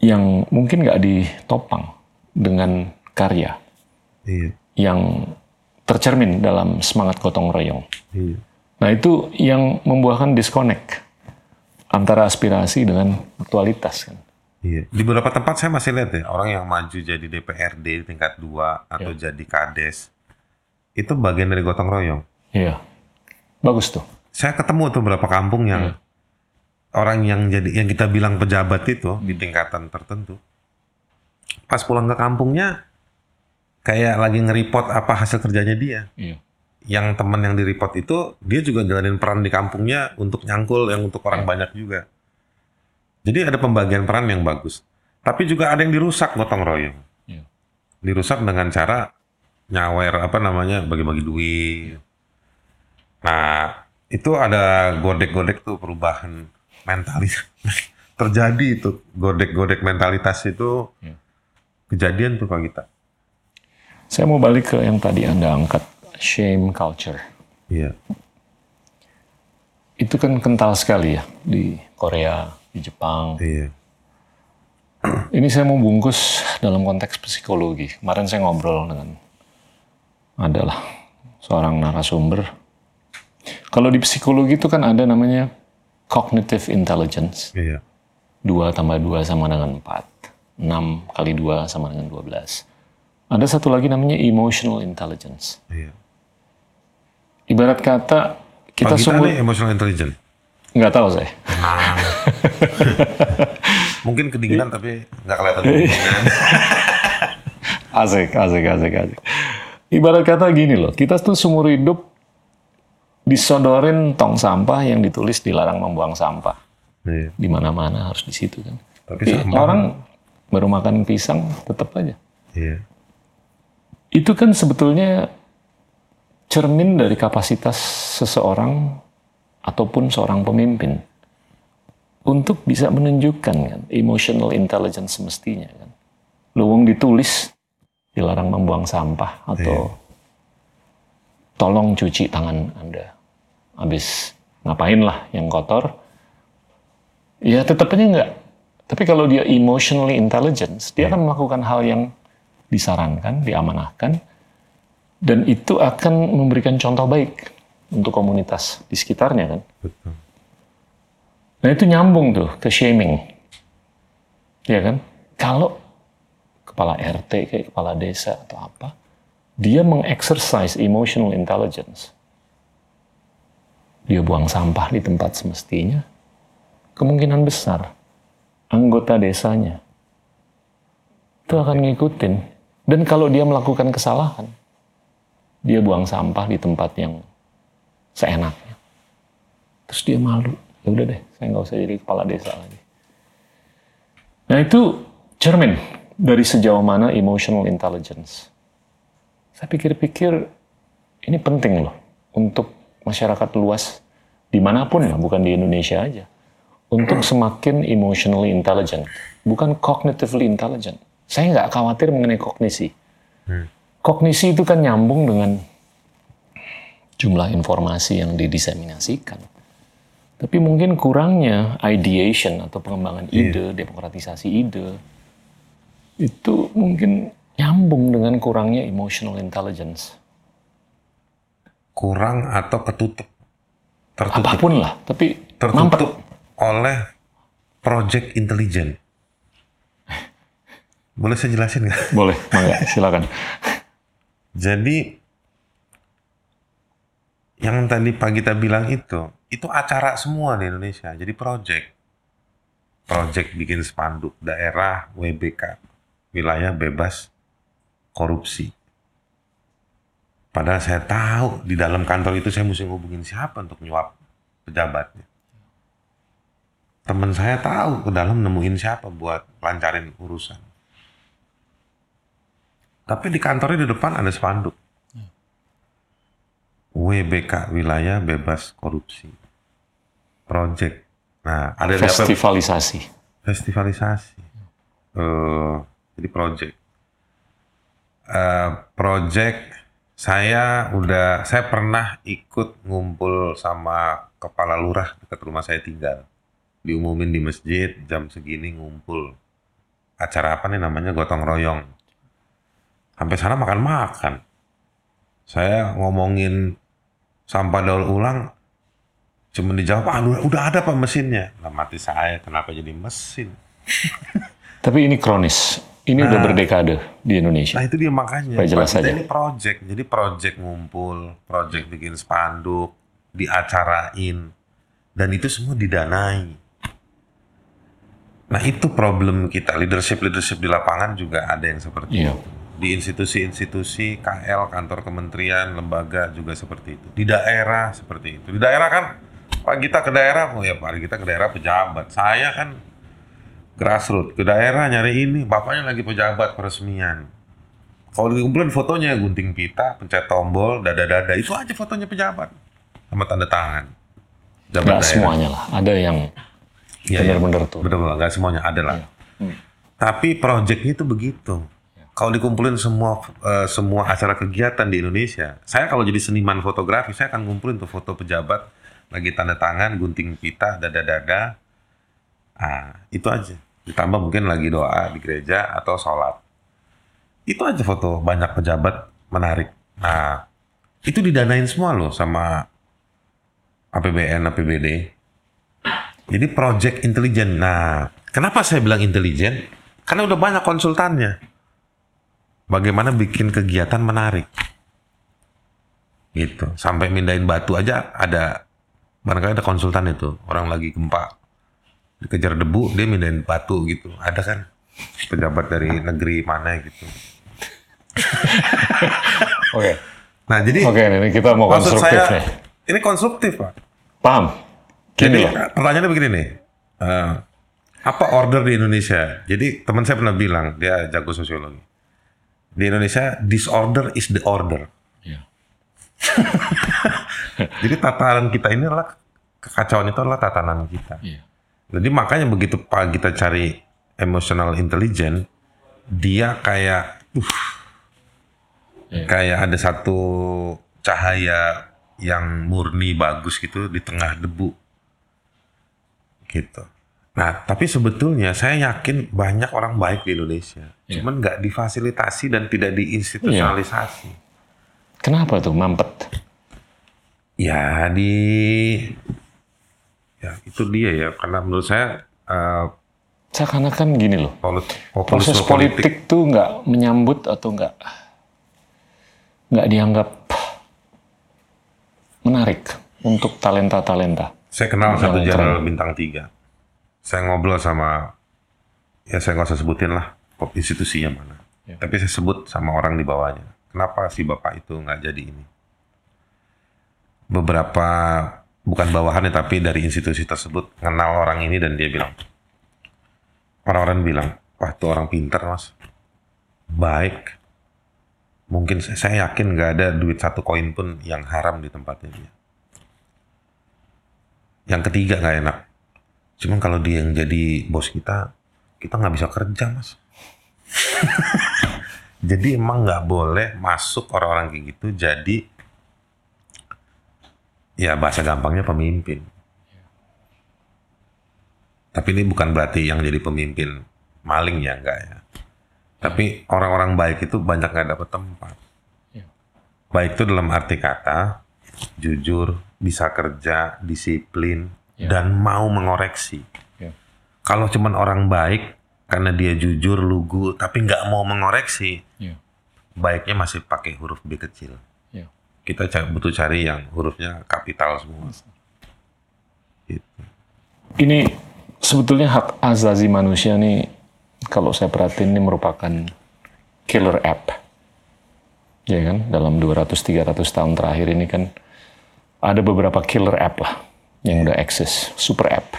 yang mungkin nggak ditopang dengan karya Iya. yang tercermin dalam semangat gotong royong. Iya. Nah itu yang membuahkan disconnect antara aspirasi dengan aktualitas kan. Iya. Di beberapa tempat saya masih lihat ya orang yang maju jadi DPRD tingkat 2 atau jadi kades itu bagian dari gotong royong. Iya, bagus tuh. Saya ketemu tuh beberapa kampung yang orang yang jadi yang kita bilang pejabat itu di tingkatan tertentu. Pas pulang ke kampungnya kayak lagi nge-report apa hasil kerjanya dia. Iya. Yang teman yang di-report itu dia juga jalanin peran di kampungnya untuk nyangkul yang untuk orang banyak juga. Jadi ada pembagian peran yang bagus. Tapi juga ada yang dirusak gotong royong. Iya. Dirusak dengan cara nyawer apa namanya bagi-bagi duit. Nah, itu ada godek-godek tuh perubahan mentalitas. <laughs> Terjadi itu godek-godek mentalitas itu Iya. kejadian tuh Pak Gita. Saya mau balik ke yang tadi Anda angkat, shame culture. Iya. Itu kan kental sekali ya di Korea, di Jepang. Iya. <clears throat> Ini saya mau bungkus dalam konteks psikologi. Kemarin saya ngobrol dengan adalah seorang narasumber. Kalau di psikologi itu kan ada namanya cognitive intelligence. Iya. 2 tambah 2 sama dengan 4. 6 kali 2 sama dengan 12. Ada satu lagi namanya emotional intelligence. Iya. Ibarat kata Kita sungguh nih emotional intelligence. nggak tahu saya. Mungkin kedinginan <laughs> tapi nggak kelihatan kedinginan. <laughs> Asik, asik, asik, asik. Ibarat kata gini loh, kita tuh seumur hidup disodorin tong sampah yang ditulis dilarang membuang sampah. Iya. Di mana-mana harus di situ kan. Tapi Tapi sampah- orang baru makan pisang tetap aja. Iya. Itu kan sebetulnya cermin dari kapasitas seseorang ataupun seorang pemimpin untuk bisa menunjukkan kan emotional intelligence semestinya kan. Luwung ditulis dilarang membuang sampah atau tolong cuci tangan Anda. Habis ngapain lah yang kotor. Ya tetap aja enggak. Tapi kalau dia emotionally intelligence, dia akan melakukan hal yang disarankan, diamanahkan, dan itu akan memberikan contoh baik untuk komunitas di sekitarnya kan. Betul. Nah itu nyambung tuh ke shaming. Ya kan? Kalau kepala RT kayak kepala desa atau apa, dia mengexercise emotional intelligence. Dia buang sampah di tempat semestinya, kemungkinan besar anggota desanya itu akan ngikutin. Dan kalau dia melakukan kesalahan, dia buang sampah di tempat yang seenaknya. Terus dia malu. Ya udah deh, saya nggak usah jadi kepala desa lagi. Nah itu cermin dari sejauh mana emotional intelligence. Saya pikir-pikir ini penting loh untuk masyarakat luas di mana pun lah, bukan di Indonesia aja. Untuk semakin emotionally intelligent, bukan cognitively intelligent. Saya nggak khawatir mengenai kognisi. Kognisi itu kan nyambung dengan jumlah informasi yang didiseminasikan. Tapi mungkin kurangnya ideation atau pengembangan ide, demokratisasi ide, itu mungkin nyambung dengan kurangnya emotional intelligence. Kurang atau ketutup. Tertutup. Apa pun lah, tapi mampet. Tertutup oleh project intelijen. Boleh saya jelasin nggak? <laughs> Boleh, silakan. Jadi yang tadi Pak Gita bilang itu, itu acara semua di Indonesia. Jadi project. Project bikin spanduk daerah WBK, wilayah bebas korupsi. Padahal saya tahu di dalam kantor itu saya mesti ngubungin siapa untuk nyuap pejabatnya. Teman saya tahu ke dalam nemuin siapa buat lancarin urusan. Tapi di kantornya di depan ada spanduk. WBK wilayah bebas korupsi. Project. Nah, ada di apa? Festivalisasi. Festivalisasi. Eh, jadi project. Eh, project saya udah saya pernah ikut ngumpul sama kepala lurah dekat rumah saya tinggal. Diumumin di masjid jam segini ngumpul. Acara apa nih namanya gotong royong. Sampai sana makan-makan. Saya ngomongin sampah daur ulang cuma dijawab ah udah, udah ada pak mesinnya lah mati saya kenapa jadi mesin <laughs> Tapi ini kronis. Ini udah berdekade di nah Indonesia. itu dia makanya Supaya jelas Pak, kita aja. ini project jadi project ngumpul project bikin spanduk diacarain dan itu semua didanai nah itu problem kita leadership leadership di lapangan juga ada yang seperti Iya. itu di institusi-institusi KL kantor kementerian lembaga juga seperti itu di daerah seperti itu di daerah kan Pak kita ke daerah oh ya Pak kita ke daerah pejabat saya kan grassroots ke daerah nyari ini bapaknya lagi pejabat peresmian kalau dikumpulin fotonya gunting pita pencet tombol dada-dada itu aja fotonya pejabat sama tanda tangan Jabat Nggak daerah. semuanya lah. Ada yang iya. benar-benar tuh. Bener-bener, nggak semuanya ada lah. Tapi projectnya itu begitu. Kalau dikumpulin semua eh, semua acara kegiatan di Indonesia, saya kalau jadi seniman fotografi, saya akan ngumpulin tuh foto pejabat lagi tanda tangan, gunting pita, dada-dada. Ah, itu aja. Ditambah mungkin lagi doa di gereja atau sholat. Itu aja foto banyak pejabat menarik. Nah, itu didanain semua loh sama APBN, APBD. Jadi project intelijen. Nah, kenapa saya bilang intelijen? Karena udah banyak konsultannya. Bagaimana bikin kegiatan menarik. Gitu. Sampai mindahin batu aja ada Barangkali ada konsultan itu, orang lagi gempa, dikejar debu, dia mindahin batu gitu. Ada kan pejabat dari negeri mana gitu. <laughs> Oke. Nah jadi Oke, ini kita mau maksud konstruktif saya nih. ini konstruktif pak. Paham? Jadi loh. pertanyaannya begini nih, Eh, apa order di Indonesia? Jadi teman saya pernah bilang dia jago sosiologi. Di Indonesia disorder is the order. Iya. <laughs> Jadi tatanan kita ini adalah kekacauan itu adalah tatanan kita. Iya. Jadi makanya begitu pak kita cari emotional intelligence, dia kayak, uh, Iya. kayak ada satu cahaya yang murni bagus gitu di tengah debu, gitu. Nah, tapi sebetulnya saya yakin banyak orang baik di Indonesia, Iya. cuman nggak difasilitasi dan tidak diinstitusionalisasi. Kenapa tuh mampet? Ya di, ya itu dia ya, karena menurut saya eh, Seakan-akan gini loh. Polit- Proses populisme politik, tuh nggak menyambut atau nggak nggak dianggap menarik untuk talenta-talenta. Saya kenal satu jenderal bintang tiga. Saya ngobrol sama, ya saya nggak usah sebutin lah institusinya mana. Ya. Tapi saya sebut sama orang di bawahnya. Kenapa si bapak itu nggak jadi ini? Beberapa bukan bawahannya tapi dari institusi tersebut kenal orang ini dan dia bilang, orang-orang bilang, wah itu orang pintar mas, baik. Mungkin saya, saya yakin nggak ada duit satu koin pun yang haram di tempatnya dia. Yang ketiga nggak enak. Cuman kalau dia yang jadi bos kita, kita nggak bisa kerja mas. <laughs> jadi emang nggak boleh masuk orang-orang kayak gitu jadi ya bahasa gampangnya pemimpin. Tapi ini bukan berarti yang jadi pemimpin maling ya enggak ya. Tapi orang-orang baik itu banyak nggak dapat tempat. Ya. Baik itu dalam arti kata jujur, bisa kerja, disiplin, Ya. dan mau mengoreksi. Ya. Kalau cuman orang baik karena dia jujur, lugu, tapi nggak mau mengoreksi, Ya. baiknya masih pakai huruf B kecil. Ya. Kita butuh cari yang hurufnya kapital semua. Gitu. Ini sebetulnya hak azazi manusia nih kalau saya perhatiin ini merupakan killer app. Ya kan, dalam 200-300 tahun terakhir ini kan ada beberapa killer app lah yang udah eksis, super app,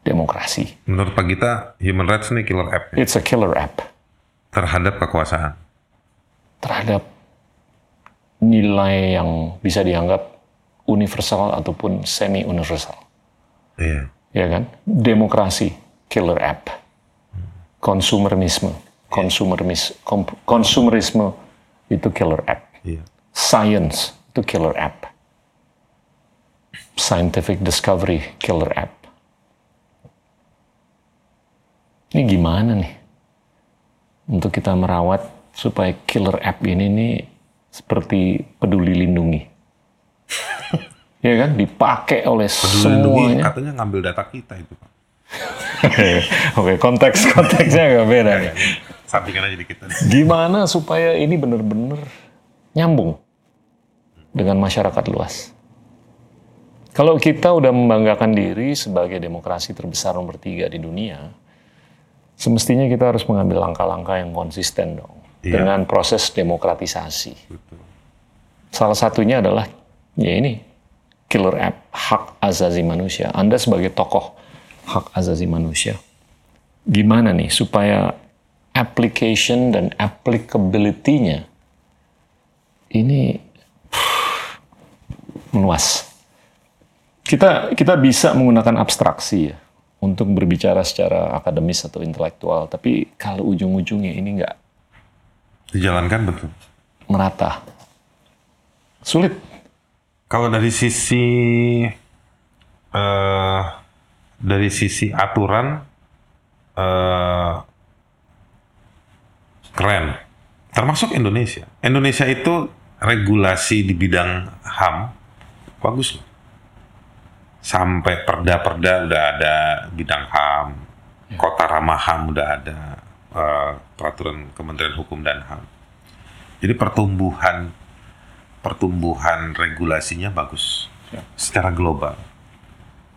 demokrasi. Menurut Pak Gita, human rights ini killer app ya, It's a killer app terhadap kekuasaan. terhadap nilai yang bisa dianggap universal ataupun semi universal. Iya. ya kan? Demokrasi, killer app. Konsumerisme, konsumeris, kom- konsumerisme itu killer app. Iya. Science itu killer app. Scientific discovery, killer app. Ini gimana nih? Untuk kita merawat supaya killer app ini nih seperti peduli lindungi. <laughs> ya kan? Dipakai oleh Peduli lindungi semuanya. katanya ngambil data kita itu Pak. <laughs> Oke, konteks konteksnya agak beda. nih. Sampingkan aja dikit. Gimana supaya ini benar-benar nyambung dengan masyarakat luas? Kalau kita udah membanggakan diri sebagai demokrasi terbesar nomor tiga di dunia, semestinya kita harus mengambil langkah-langkah yang konsisten dong Iya. dengan proses demokratisasi. Betul. Salah satunya adalah ya ini killer app hak azazi manusia. Anda sebagai tokoh hak azazi manusia, gimana nih supaya application dan applicability-nya ini meluas. Kita kita bisa menggunakan abstraksi ya untuk berbicara secara akademis atau intelektual, tapi kalau ujung-ujungnya ini nggak Dijalankan betul. merata, sulit. Kalau dari sisi eh dari sisi aturan eh keren. Termasuk Indonesia. Indonesia itu regulasi di bidang HAM bagus loh. Sampai perda-perda udah ada bidang HAM, kota ramah HAM udah ada eh, peraturan Kementerian Hukum dan HAM. Jadi pertumbuhan pertumbuhan regulasinya bagus Ya. secara global.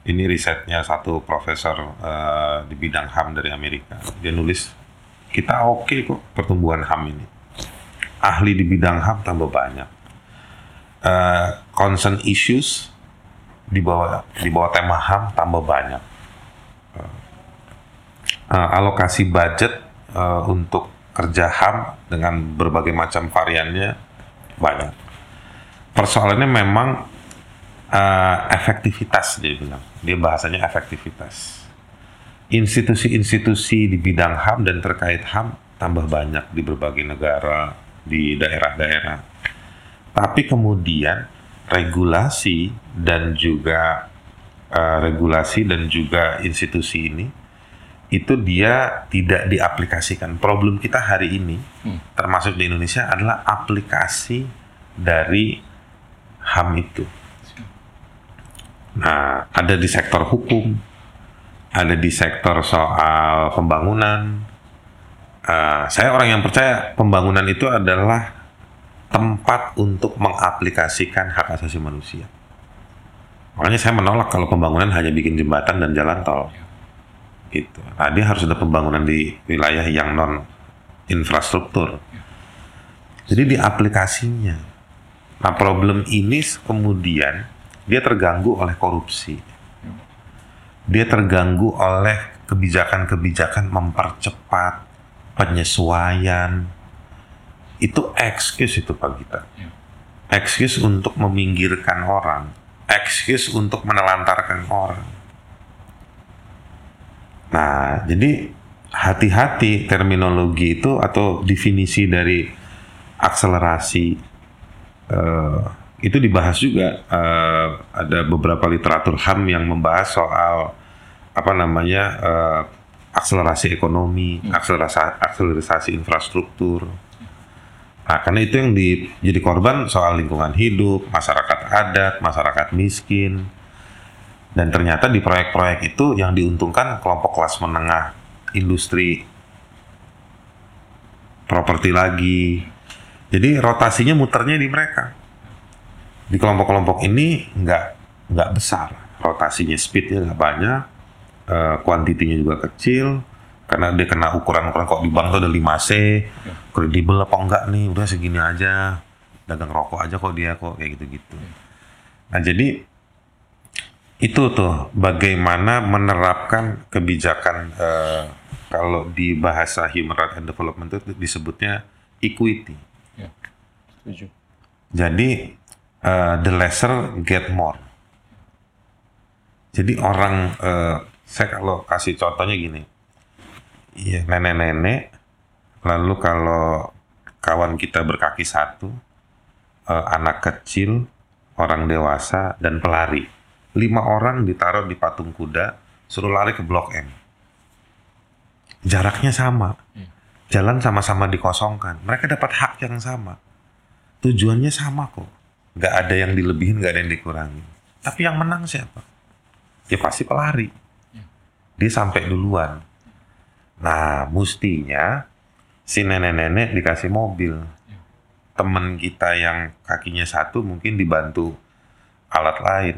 Ini risetnya satu profesor eh, di bidang HAM dari Amerika. Dia nulis, kita oke kok pertumbuhan HAM ini. Ahli di bidang HAM tambah banyak. Eh, concern issues di bawah di bawah tema HAM tambah banyak. Eh, alokasi budget eh, untuk kerja HAM dengan berbagai macam variannya banyak. Persoalannya memang eh, efektivitas dia bilang. Dia bahasanya efektivitas. Institusi-institusi di bidang HAM dan terkait HAM tambah banyak di berbagai negara, di daerah-daerah. Tapi kemudian regulasi dan juga eh, regulasi dan juga institusi ini itu dia tidak diaplikasikan. Problem kita hari ini, termasuk di Indonesia, adalah aplikasi dari HAM itu. Nah, ada di sektor hukum, ada di sektor soal pembangunan. Eh, saya orang yang percaya pembangunan itu adalah tempat untuk mengaplikasikan hak asasi manusia. Makanya saya menolak kalau pembangunan hanya bikin jembatan dan jalan tol. Gitu. Nah, harus ada pembangunan di wilayah yang non infrastruktur. Jadi di aplikasinya. Nah, problem ini kemudian dia terganggu oleh korupsi. Dia terganggu oleh kebijakan-kebijakan mempercepat penyesuaian. Itu excuse itu Pak Gita. Excuse untuk meminggirkan orang. Excuse untuk menelantarkan orang. Nah, jadi hati-hati terminologi itu atau definisi dari akselerasi eh, itu dibahas juga eh, ada beberapa literatur HAM yang membahas soal apa namanya eh, akselerasi ekonomi, akselerasi akselerasi infrastruktur. Nah, karena itu yang di, jadi korban soal lingkungan hidup, masyarakat adat, masyarakat miskin, dan ternyata di proyek-proyek itu yang diuntungkan kelompok kelas menengah, industri, properti lagi. Jadi rotasinya muternya di mereka. Di kelompok-kelompok ini nggak nggak besar, rotasinya speednya nggak banyak, eh, kuantitinya juga kecil, karena dia kena ukuran-ukuran kok di bank tuh ada 5C, kredibel apa enggak nih, udah segini aja, dagang rokok aja kok dia kok kayak gitu-gitu. Nah jadi itu tuh bagaimana menerapkan kebijakan eh, kalau di bahasa human rights and development itu disebutnya equity. Ya, setuju. Jadi eh, the lesser get more. Jadi orang eh, saya kalau kasih contohnya gini, iya nenek-nenek, lalu kalau kawan kita berkaki satu, eh, anak kecil, orang dewasa dan pelari, lima orang ditaruh di patung kuda, suruh lari ke blok M. Jaraknya sama, jalan sama-sama dikosongkan, mereka dapat hak yang sama tujuannya sama kok. Nggak ada yang dilebihin, nggak ada yang dikurangi. Tapi yang menang siapa? Ya pasti pelari. Dia sampai duluan. Nah, mustinya si nenek-nenek dikasih mobil. Temen kita yang kakinya satu mungkin dibantu alat lain.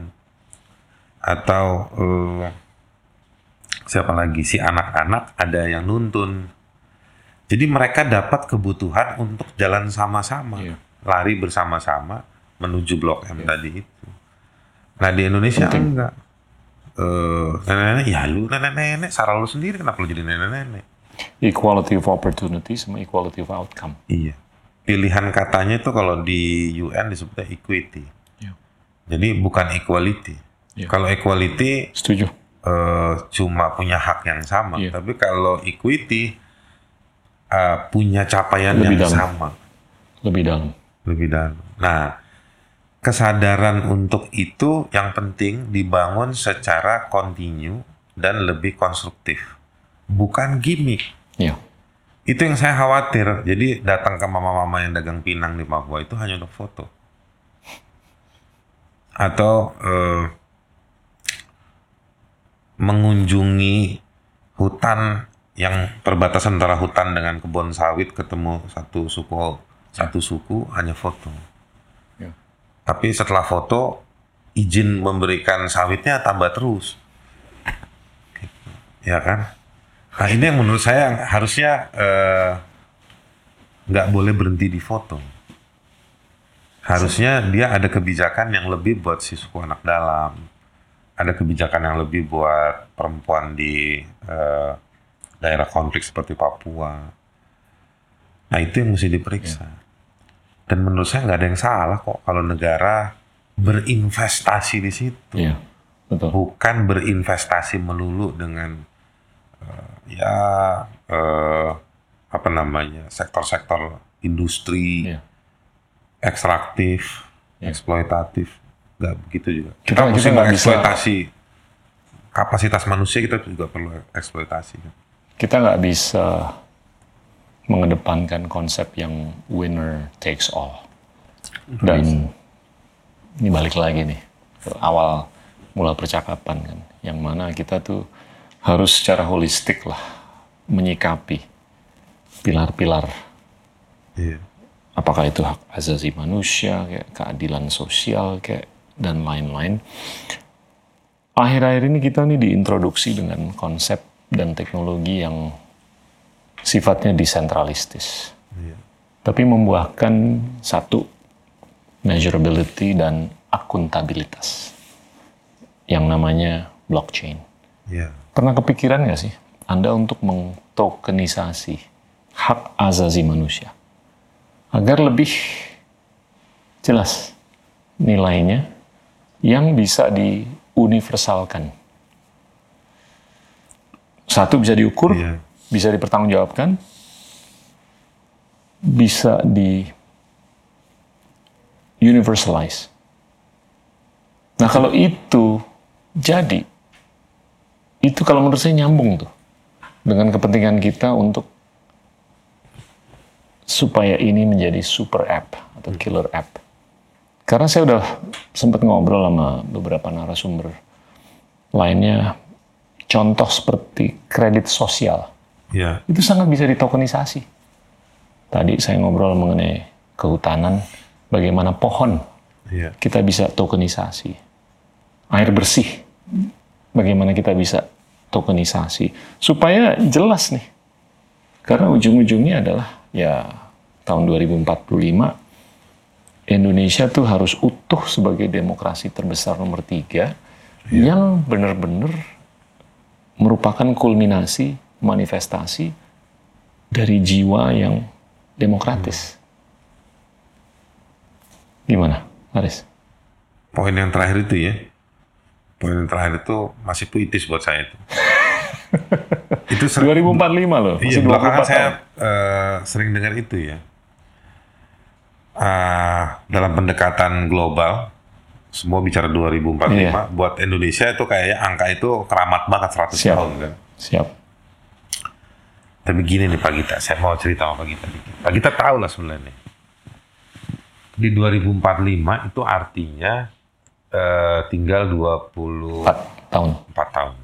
Atau eh, siapa lagi? Si anak-anak ada yang nuntun. Jadi mereka dapat kebutuhan untuk jalan sama-sama, Iya. lari bersama-sama menuju Blok M tadi itu. Nah di Indonesia Penting. enggak. Eh, nenek-nenek, ya lu nenek-nenek, salah lu sendiri kenapa lu jadi nenek-nenek? Equality of opportunity sama equality of outcome. Iya. Pilihan katanya itu kalau di UN disebutnya equity. Ya. Jadi bukan equality. Iya. Kalau equality Setuju. eh, cuma punya hak yang sama, Iya. tapi kalau equity eh, punya capaian Lebih yang dalam. sama, Lebih dalam. lebih dalam. Nah, kesadaran untuk itu yang penting dibangun secara kontinu dan lebih konstruktif, bukan gimmick. Ya. Itu yang saya khawatir. Jadi datang ke mama-mama yang dagang pinang di Papua itu hanya untuk foto. Atau eh, mengunjungi hutan yang perbatasan antara hutan dengan kebun sawit ketemu satu suku satu suku hanya foto. Ya. Tapi setelah foto izin memberikan sawitnya tambah terus. Ya kan? Nah ini yang menurut saya harusnya eh, nggak boleh berhenti di foto. Harusnya dia ada kebijakan yang lebih buat si suku anak dalam, ada kebijakan yang lebih buat perempuan di eh, daerah konflik seperti Papua. Nah itu yang mesti diperiksa. Dan menurut saya nggak ada yang salah kok kalau negara berinvestasi di situ Iya, betul. bukan berinvestasi melulu dengan eh, ya eh, apa namanya sektor-sektor industri Iya. ekstraktif, Iya. eksploitatif, nggak begitu juga. Kita- Kita, mesti mengeksploitasi kapasitas manusia kita juga perlu eksploitasi. kan. Kita nggak bisa mengedepankan konsep yang winner takes all. Dan ini balik lagi nih ke awal mula percakapan kan, yang mana kita tuh harus secara holistik lah menyikapi pilar-pilar Iya. apakah itu hak asasi manusia, kayak keadilan sosial, kayak dan lain-lain. Akhir-akhir ini kita nih diintroduksi dengan konsep dan teknologi yang sifatnya desentralistis, Iya. tapi membuahkan satu measurability dan akuntabilitas yang namanya blockchain. Iya. Pernah kepikiran nggak sih Anda untuk mengtokenisasi hak asasi manusia agar lebih jelas nilainya yang bisa diuniversalkan. Satu bisa diukur, Iya. Bisa dipertanggungjawabkan, bisa di universalize. Nah kalau itu jadi, itu kalau menurut saya nyambung tuh dengan kepentingan kita untuk supaya ini menjadi super app atau killer app. Karena saya udah sempat ngobrol sama beberapa narasumber lainnya, contoh seperti kredit sosial Iya. itu sangat bisa ditokenisasi. Tadi saya ngobrol mengenai kehutanan, bagaimana pohon Iya. kita bisa tokenisasi. Air bersih, bagaimana kita bisa tokenisasi. Supaya jelas nih. Karena ujung-ujungnya adalah ya tahun 2045 Indonesia tuh harus utuh sebagai demokrasi terbesar nomor tiga yang benar-benar merupakan kulminasi manifestasi dari jiwa yang demokratis. Gimana, Haris? Poin yang terakhir itu ya. Poin yang terakhir itu masih puitis buat saya itu. <laughs> itu sering, 2045 loh, iya, masih 24 belakangan saya eh, sering dengar itu ya. Ah, dalam pendekatan global, semua bicara 2045, Iya. buat Indonesia itu kayaknya angka itu keramat banget 100 Siap. tahun kan. Siap. Tapi gini nih Pak Gita, saya mau cerita sama Pak Gita. Pak Gita tahu lah sebenarnya. Di 2045 itu artinya eh, tinggal 24 4 tahun. tahun.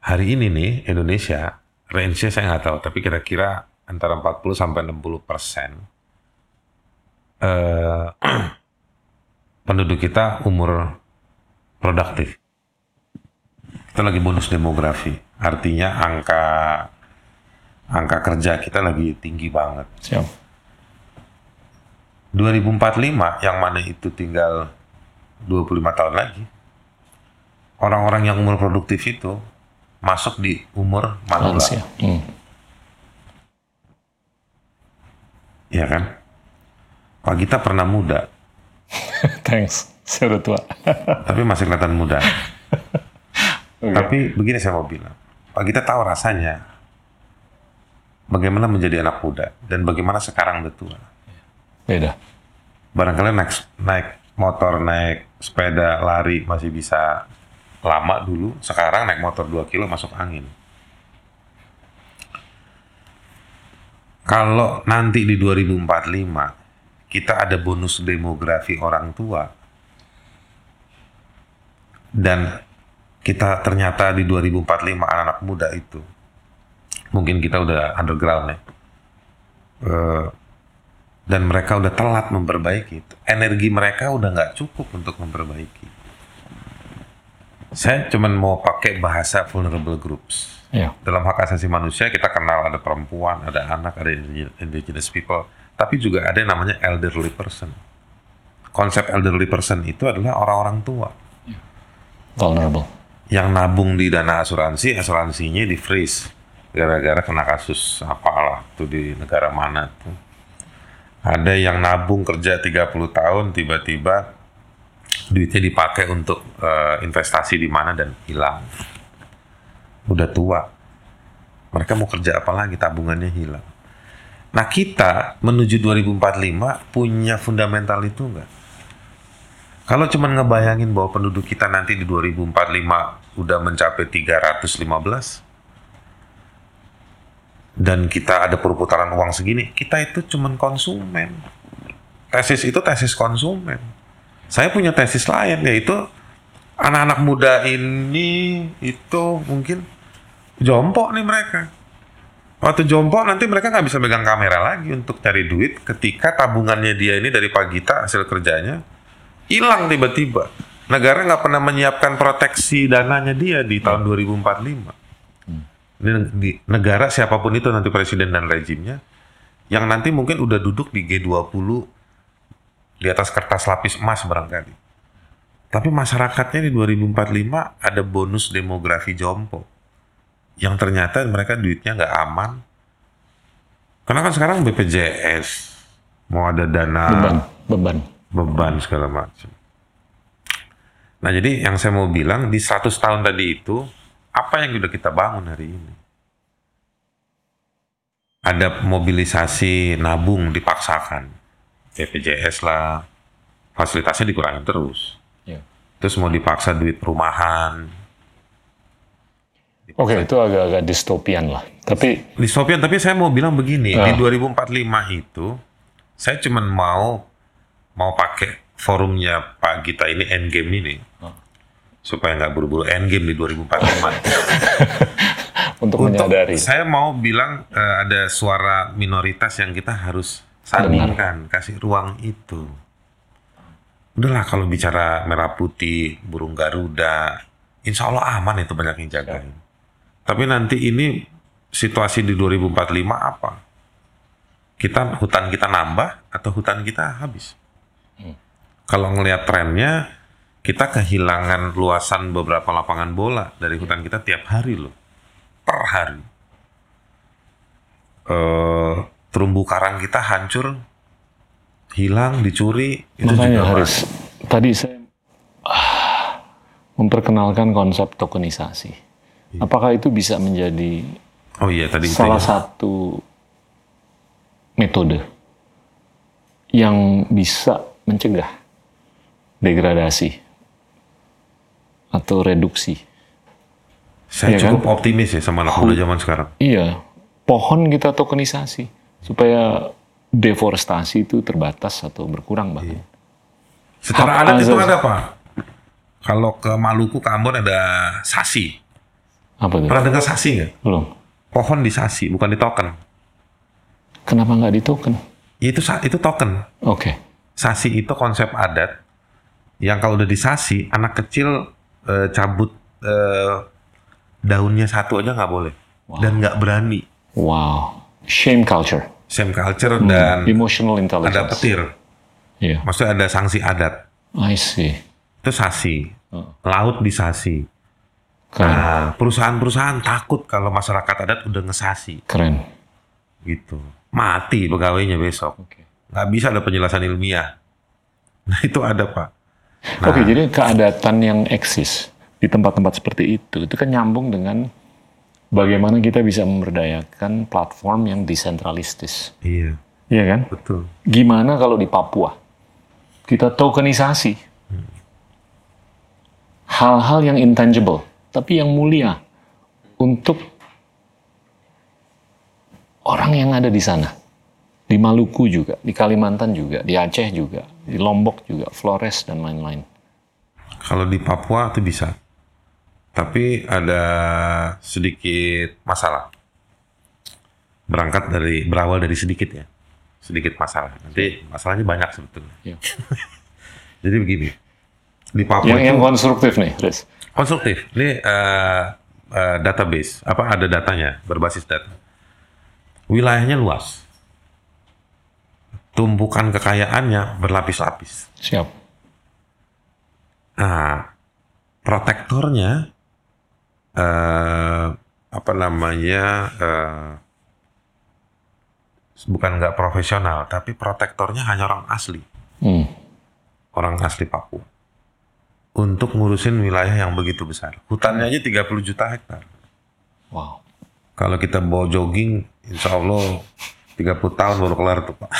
Hari ini nih Indonesia, range-nya saya nggak tahu, tapi kira-kira antara 40 sampai 60 persen eh, <clears throat> penduduk kita umur produktif. Kita lagi bonus demografi, artinya angka angka kerja kita lagi tinggi banget. Siap. 2045 yang mana itu tinggal 25 tahun lagi. Orang-orang yang umur produktif itu masuk di umur manula. Lansia. Hmm. Iya kan? Pak Gita pernah muda, <laughs> Thanks. Saya udah tua. tapi masih kelihatan muda. <laughs> Oke. Tapi begini saya mau bilang, Pak Gita tahu rasanya bagaimana menjadi anak muda dan bagaimana sekarang udah tua. Beda. Barangkali naik naik motor, naik sepeda, lari masih bisa lama dulu. Sekarang naik motor 2 kilo masuk angin. Kalau nanti di 2045 kita ada bonus demografi orang tua dan kita ternyata di 2045 anak-anak muda itu mungkin kita udah underground ya. Eh, dan mereka udah telat memperbaiki itu. Energi mereka udah nggak cukup untuk memperbaiki. Saya cuman mau pakai bahasa vulnerable groups. Ya. Dalam hak asasi manusia kita kenal ada perempuan, ada anak, ada indigenous people, tapi juga ada yang namanya elderly person. Konsep elderly person itu adalah orang-orang tua Vulnerable. Yang nabung di dana asuransi, asuransinya di freeze gara-gara kena kasus apalah tuh di negara mana tuh. Ada yang nabung kerja 30 tahun tiba-tiba duitnya dipakai untuk eh, investasi di mana dan hilang. Udah tua. Mereka mau kerja apa lagi tabungannya hilang. Nah kita menuju 2045 punya fundamental itu enggak? Kalau cuman ngebayangin bahwa penduduk kita nanti di 2045 udah mencapai 315 dan kita ada perputaran uang segini, kita itu cuman konsumen. Tesis itu tesis konsumen. Saya punya tesis lain yaitu anak-anak muda ini itu mungkin jompo nih mereka. Waktu jompo nanti mereka nggak bisa megang kamera lagi untuk cari duit ketika tabungannya dia ini dari pagi tak hasil kerjanya hilang tiba-tiba. Negara nggak pernah menyiapkan proteksi dananya dia di tahun 2045. Ini di negara siapa pun itu nanti presiden dan rejimnya yang nanti mungkin udah duduk di G20 di atas kertas lapis emas barangkali. Tapi masyarakatnya di 2045 ada bonus demografi jompo. Yang ternyata mereka duitnya nggak aman. Karena kan sekarang BPJS mau ada dana Beban. Beban. beban segala macam. Nah jadi yang saya mau bilang di 100 tahun tadi itu apa yang sudah kita bangun hari ini? Ada mobilisasi nabung dipaksakan, BPJS lah, fasilitasnya dikurangin terus. Ya. Terus mau dipaksa duit perumahan, Oke, itu agak-agak distopian lah. Tapi distopian. Tapi saya mau bilang begini, Ah. di 2045 itu saya cuman mau mau pakai forumnya Pak Gita ini Endgame ini Ah. supaya nggak buru-buru Endgame di 2045. <laughs> untuk, Untuk menyadari, saya mau bilang eh, ada suara minoritas yang kita harus sandingkan, kasih ruang itu. Udahlah kalau bicara merah putih, burung garuda, insya Allah aman itu banyak yang jagain. Tapi nanti ini situasi di 2045 apa? Kita hutan kita nambah atau hutan kita habis? Kalau ngelihat trennya, kita kehilangan luasan beberapa lapangan bola dari hutan kita tiap hari loh per hari. Eh, terumbu karang kita hancur, hilang, dicuri, itu makanya juga harus. Tadi saya ah, memperkenalkan konsep tokenisasi. Iya. Apakah itu bisa menjadi Oh iya tadi salah ya. satu metode yang bisa mencegah degradasi atau reduksi. Saya Iya kan? cukup optimis ya sama anak muda zaman sekarang. Iya, pohon kita tokenisasi supaya deforestasi itu terbatas atau berkurang bahkan. Secara Hak adat itu asasi. ada apa? Kalau ke Maluku, ke Ambon ada sasi. Apa tuh? Pernah dengar sasi nggak? Belum. Pohon di sasi, bukan di token. Kenapa nggak di token? Ya, itu itu token. Oke. Sasi itu konsep adat yang kalau udah disasi, anak kecil eh, cabut eh, daunnya satu aja nggak boleh dan nggak berani. Wow. Shame culture. Same culture dan Emotional ada intelligence. petir. Iya. Maksudnya ada sanksi adat. I see. Itu sasi. Oh. Laut disasi. Keren. Nah, perusahaan-perusahaan takut kalau masyarakat adat udah ngesasi Keren. gitu. Mati pegawainya besok. Oke. Nggak bisa ada penjelasan ilmiah. Nah, itu ada, Pak. Oke, jadi keadatan yang eksis di tempat-tempat seperti itu, itu kan nyambung dengan bagaimana kita bisa memberdayakan platform yang desentralistis. Iya, Iya kan? betul. Gimana kalau di Papua? Kita tokenisasi. Hal-hal yang intangible, tapi yang mulia untuk orang yang ada di sana. Di Maluku juga, di Kalimantan juga, di Aceh juga, di Lombok juga, Flores dan lain-lain. Kalau di Papua itu bisa. Tapi ada sedikit masalah. Berangkat dari berawal dari sedikit ya. sedikit masalah. Nanti masalahnya banyak sebetulnya. Iya. <laughs> Jadi begini, di Papua Yang, itu yang konstruktif nih, Riz. konstruktif. Ini eh, eh, database, apa ada datanya, berbasis data. Wilayahnya luas, tumpukan kekayaannya berlapis-lapis. Siap. Nah, protektornya eh apa namanya eh bukan nggak profesional, tapi protektornya hanya orang asli, Hmm. orang asli Papua. Untuk ngurusin wilayah yang begitu besar. Hutannya aja 30 juta hektar. Wow. Kalau kita bawa jogging, insya Allah 30 tahun baru kelar tuh Pak.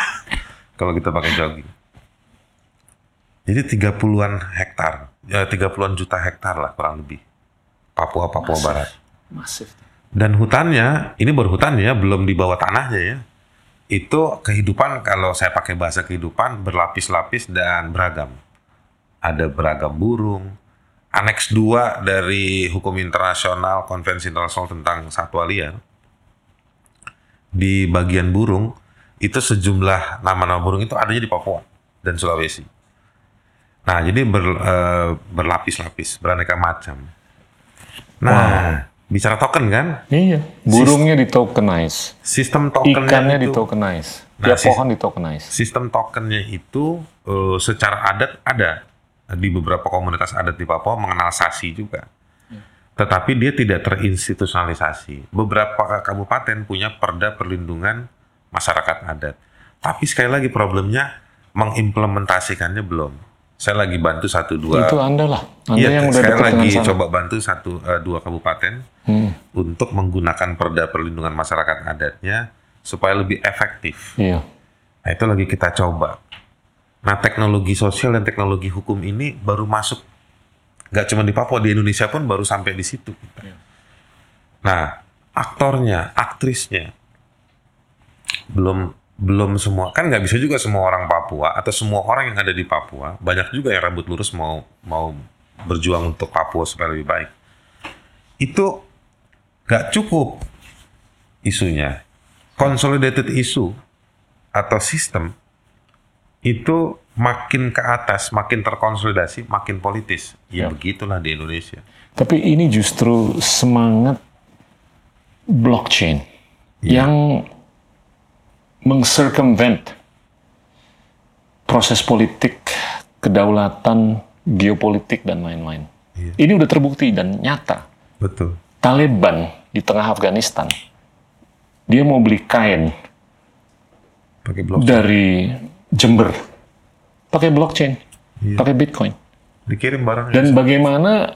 <laughs> Kalau kita pakai jogging. Jadi 30-an hektar, ya 30-an juta hektar lah kurang lebih. Papua, Papua Barat. Masif. Dan hutannya, ini baru hutannya, belum di bawah tanahnya ya. Itu kehidupan, kalau saya pakai bahasa kehidupan, berlapis-lapis dan beragam. Ada beragam burung. Aneks 2 dari hukum internasional, konvensi internasional tentang satwa liar. Di bagian burung, itu sejumlah nama-nama burung itu adanya di Papua dan Sulawesi. Nah, jadi ber- eh, berlapis-lapis, beraneka macam. Nah, bicara token kan? Iya. Burungnya di tokenize. Sistem tokennya Ikannya di tokenize. Nah, sis- pohon di tokenize. sistem tokennya itu eh, secara adat ada di beberapa komunitas adat di Papua mengenal sasi juga. Tetapi dia tidak terinstitusionalisasi. Beberapa kabupaten punya perda perlindungan masyarakat adat. Tapi sekali lagi problemnya mengimplementasikannya belum. Saya lagi bantu satu dua Itu Anda lah. Anda Iya, yang udah dekat lagi sana. coba bantu satu eh, dua kabupaten Hmm. untuk menggunakan perda perlindungan masyarakat adatnya supaya lebih efektif. Iya. Nah, itu lagi kita coba. Nah, teknologi sosial dan teknologi hukum ini baru masuk nggak cuma di Papua, di Indonesia pun baru sampai di situ. kita. Nah, aktornya, aktrisnya belum belum semua kan nggak bisa juga semua orang Papua atau semua orang yang ada di Papua banyak juga yang rambut lurus mau mau berjuang untuk Papua supaya lebih baik itu nggak cukup isunya consolidated issue atau sistem itu makin ke atas makin terkonsolidasi makin politis ya Ya. begitulah di Indonesia Tapi ini justru semangat blockchain Iya. yang mengcircumvent proses politik, kedaulatan, geopolitik dan lain-lain. Iya. Ini udah terbukti dan nyata. betul Taliban di tengah Afghanistan, dia mau beli kain pakai dari Jember, pakai blockchain, Iya. pakai Bitcoin. dikirim barangnya Dan bagaimana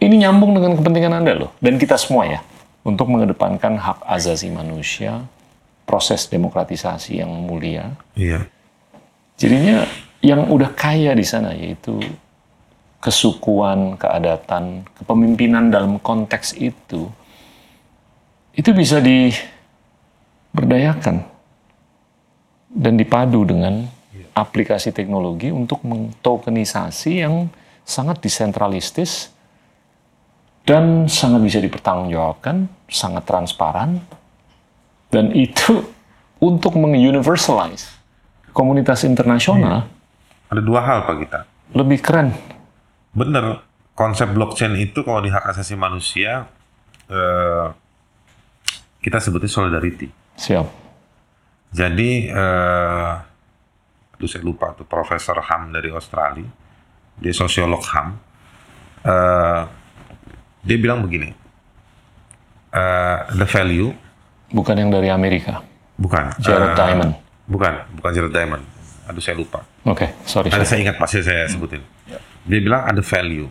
ini nyambung dengan kepentingan Anda loh, dan kita semua ya, untuk mengedepankan hak asasi manusia, proses demokratisasi yang mulia. iya Jadinya yang udah kaya di sana yaitu kesukuan, keadatan, kepemimpinan dalam konteks itu, itu bisa diberdayakan dan dipadu dengan aplikasi teknologi untuk mengtokenisasi yang sangat desentralistis dan sangat bisa dipertanggungjawabkan, sangat transparan, dan itu <laughs> untuk menguniversalize komunitas internasional ada dua hal pak kita lebih keren. Bener, konsep blockchain itu kalau di hak asasi manusia eh, kita sebutnya solidarity. Siap. Jadi, eh, aduh saya lupa tuh Profesor Ham dari Australia, dia sosiolog Ham, eh, dia bilang begini, eh, the value Bukan yang dari Amerika. bukan Jared eh, Diamond. bukan bukan Jared Diamond, aduh saya lupa. Oke, sorry. Ada saya ingat pasti saya sebutin. Dia bilang ada value.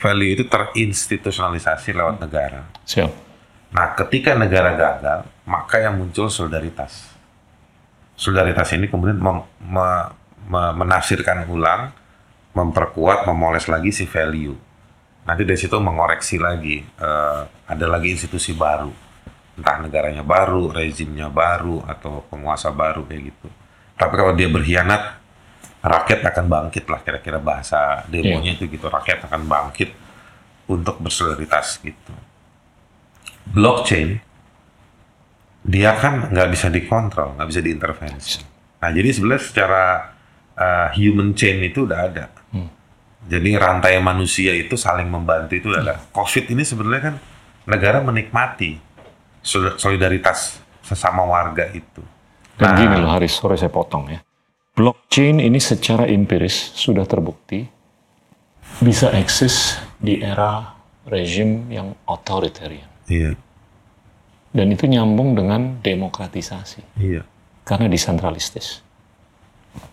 Value itu terinstitusionalisasi lewat negara. Siap. Nah, ketika negara gagal, maka yang muncul solidaritas. Solidaritas ini kemudian mem- me- me- menafsirkan ulang, memperkuat, memoles lagi si value. Nanti dari situ mengoreksi lagi, eh, ada lagi institusi baru, entah negaranya baru, rezimnya baru, atau penguasa baru kayak gitu. Tapi kalau dia berkhianat, rakyat akan bangkit lah kira-kira bahasa demonya itu gitu, rakyat akan bangkit untuk bersolidaritas gitu blockchain dia kan nggak bisa dikontrol, nggak bisa diintervensi. Nah, jadi sebenarnya secara uh, human chain itu udah ada. Jadi rantai manusia itu saling membantu itu adalah COVID ini sebenarnya kan negara menikmati sol- solidaritas sesama warga itu. Dan gini loh Haris, sorry saya potong ya. Blockchain ini secara empiris sudah terbukti bisa eksis di era rezim yang authoritarian. Iya, Dan itu nyambung dengan demokratisasi. iya. Karena desentralistis.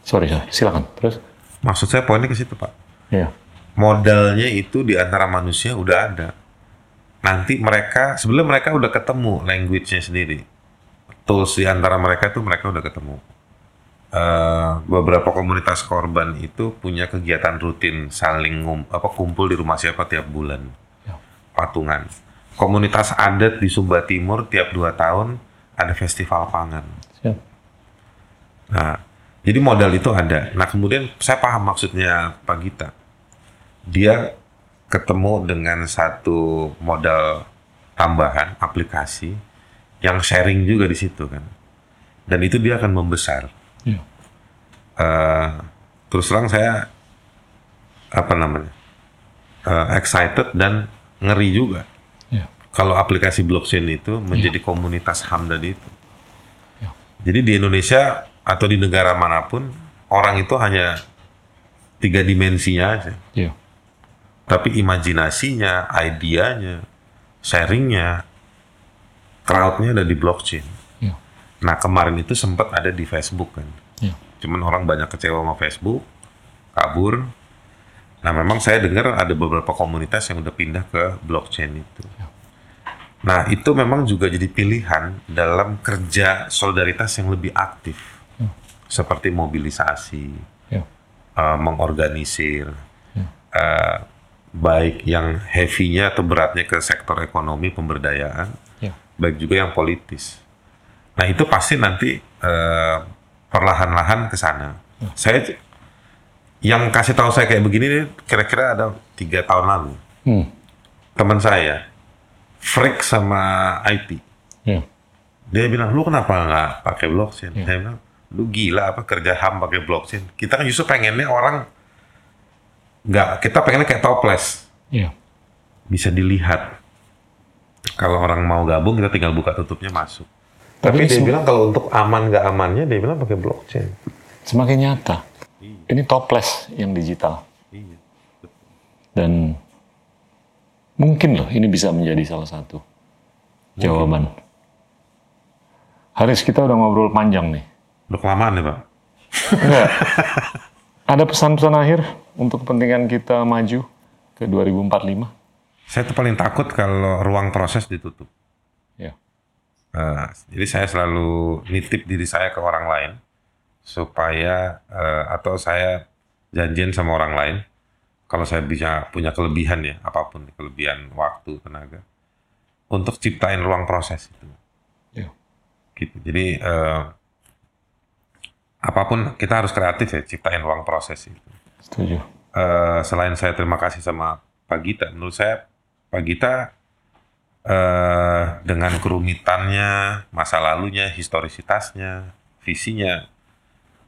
Sorry, sorry. silakan. Terus? Maksud saya poinnya ke situ, Pak. Ya. Modalnya itu di antara manusia udah ada. Nanti mereka, sebelum mereka udah ketemu language-nya sendiri. Tools di antara mereka tuh mereka udah ketemu. Eh, beberapa komunitas korban itu punya kegiatan rutin saling ngum, apa kumpul di rumah siapa tiap bulan Ya. patungan komunitas adat di Sumba Timur tiap dua tahun ada festival pangan Siap. Nah, jadi modal itu ada. Nah, kemudian saya paham maksudnya Pak Gita. Dia ketemu dengan satu modal tambahan aplikasi yang sharing juga di situ kan. Dan itu dia akan membesar. Ya. Eh, terus terang saya apa namanya eh, excited dan ngeri juga. Kalau aplikasi blockchain itu menjadi komunitas ham tadi itu. Ya. Jadi di Indonesia atau di negara mana pun orang itu hanya tiga dimensinya aja. Ya. Tapi imajinasinya, idenya, sharingnya, crowdnya ada di blockchain. Ya. Nah kemarin itu sempat ada di Facebook kan. Ya. Cuman orang banyak kecewa sama Facebook, kabur. Nah memang saya dengar ada beberapa komunitas yang udah pindah ke blockchain itu. Nah itu memang juga jadi pilihan dalam kerja solidaritas yang lebih aktif. Seperti mobilisasi, Ya. eh, mengorganisir, eh, baik yang heavy-nya atau beratnya ke sektor ekonomi pemberdayaan, Ya. baik juga yang politis. Nah itu pasti nanti eh, perlahan-lahan ke sana. Saya yang kasih tahu saya kayak begini kira-kira ada tiga tahun lalu. Hmm. Teman saya freak sama IT. Ya. Dia bilang lu kenapa nggak pakai blockchain? Iya. Saya bilang lu gila apa kerja ham pakai blockchain? Kita kan justru pengennya orang nggak kita pengennya kayak toples Ya. bisa dilihat. Kalau orang mau gabung kita tinggal buka tutupnya masuk. Tapi Tapi dia bilang kalau untuk aman nggak amannya dia bilang pakai blockchain. Semakin nyata. Ini toples yang digital. Iya. Dan mungkin loh ini bisa menjadi salah satu jawaban. Haris, kita udah ngobrol panjang nih. Udah kelamaan ya pak? Enggak. Ada pesan-pesan akhir untuk kepentingan kita maju ke 2045? Saya tuh paling takut kalau ruang proses ditutup. Ya. Eh, jadi saya selalu nitip diri saya ke orang lain supaya eh, atau saya janjian sama orang lain kalau saya bisa punya kelebihan ya apa pun kelebihan waktu tenaga untuk ciptain ruang proses itu Ya. gitu jadi eh, apa pun kita harus kreatif ya ciptain ruang proses itu Setuju. eh, selain saya terima kasih sama Pak Gita, menurut saya Pak Gita eh, dengan kerumitannya, masa lalunya, historisitasnya, visinya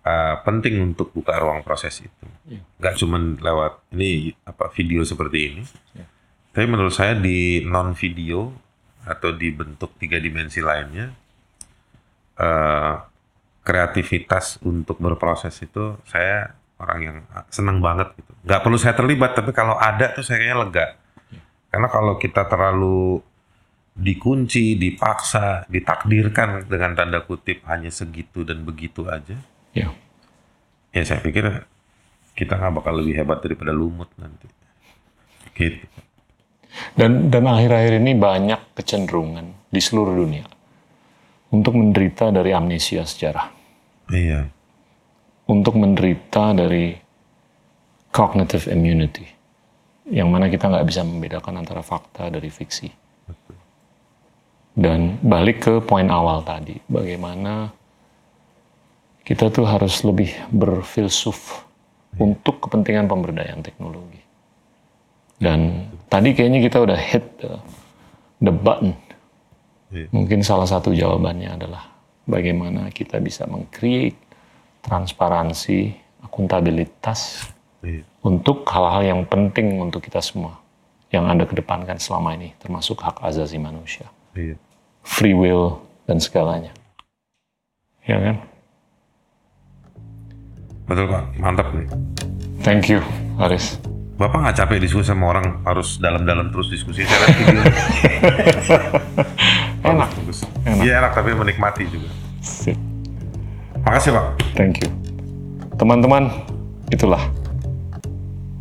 eh, penting untuk buka ruang proses itu. Iya. Nggak cuma lewat ini apa video seperti ini, Iya. tapi menurut saya di non video atau di bentuk tiga dimensi lainnya eh, kreativitas untuk berproses itu saya orang yang senang banget gitu. Nggak perlu saya terlibat, tapi kalau ada tuh saya kayaknya lega. Karena kalau kita terlalu dikunci, dipaksa, ditakdirkan dengan tanda kutip hanya segitu dan begitu aja, Ya. ya saya pikir kita nggak bakal lebih hebat daripada lumut nanti. Gitu. Dan dan akhir-akhir ini banyak kecenderungan di seluruh dunia untuk menderita dari amnesia sejarah, Iya. untuk menderita dari cognitive immunity, yang mana kita nggak bisa membedakan antara fakta dari fiksi. Dan balik ke poin awal tadi, bagaimana kita tuh harus lebih berfilsuf untuk kepentingan pemberdayaan teknologi. Dan tadi kayaknya kita udah hit the, the button Iya. Mungkin salah satu jawabannya adalah bagaimana kita bisa meng-create transparansi, akuntabilitas Iya. untuk hal-hal yang penting untuk kita semua yang Anda kedepankan selama ini, termasuk hak asasi manusia, Iya. free will, dan segalanya. Ya kan? Betul Pak, mantap nih. Thank you, Haris. Bapak nggak capek diskusi sama orang harus dalam-dalam terus diskusi saya lihat video. <laughs> Enak. Bagus. Enak. Iya enak tapi menikmati juga. Sip. Makasih Pak. Thank you. Teman-teman, itulah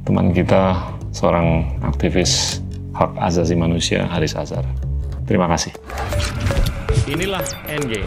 teman kita seorang aktivis hak asasi manusia Haris Azhar. Terima kasih. Inilah Endgame.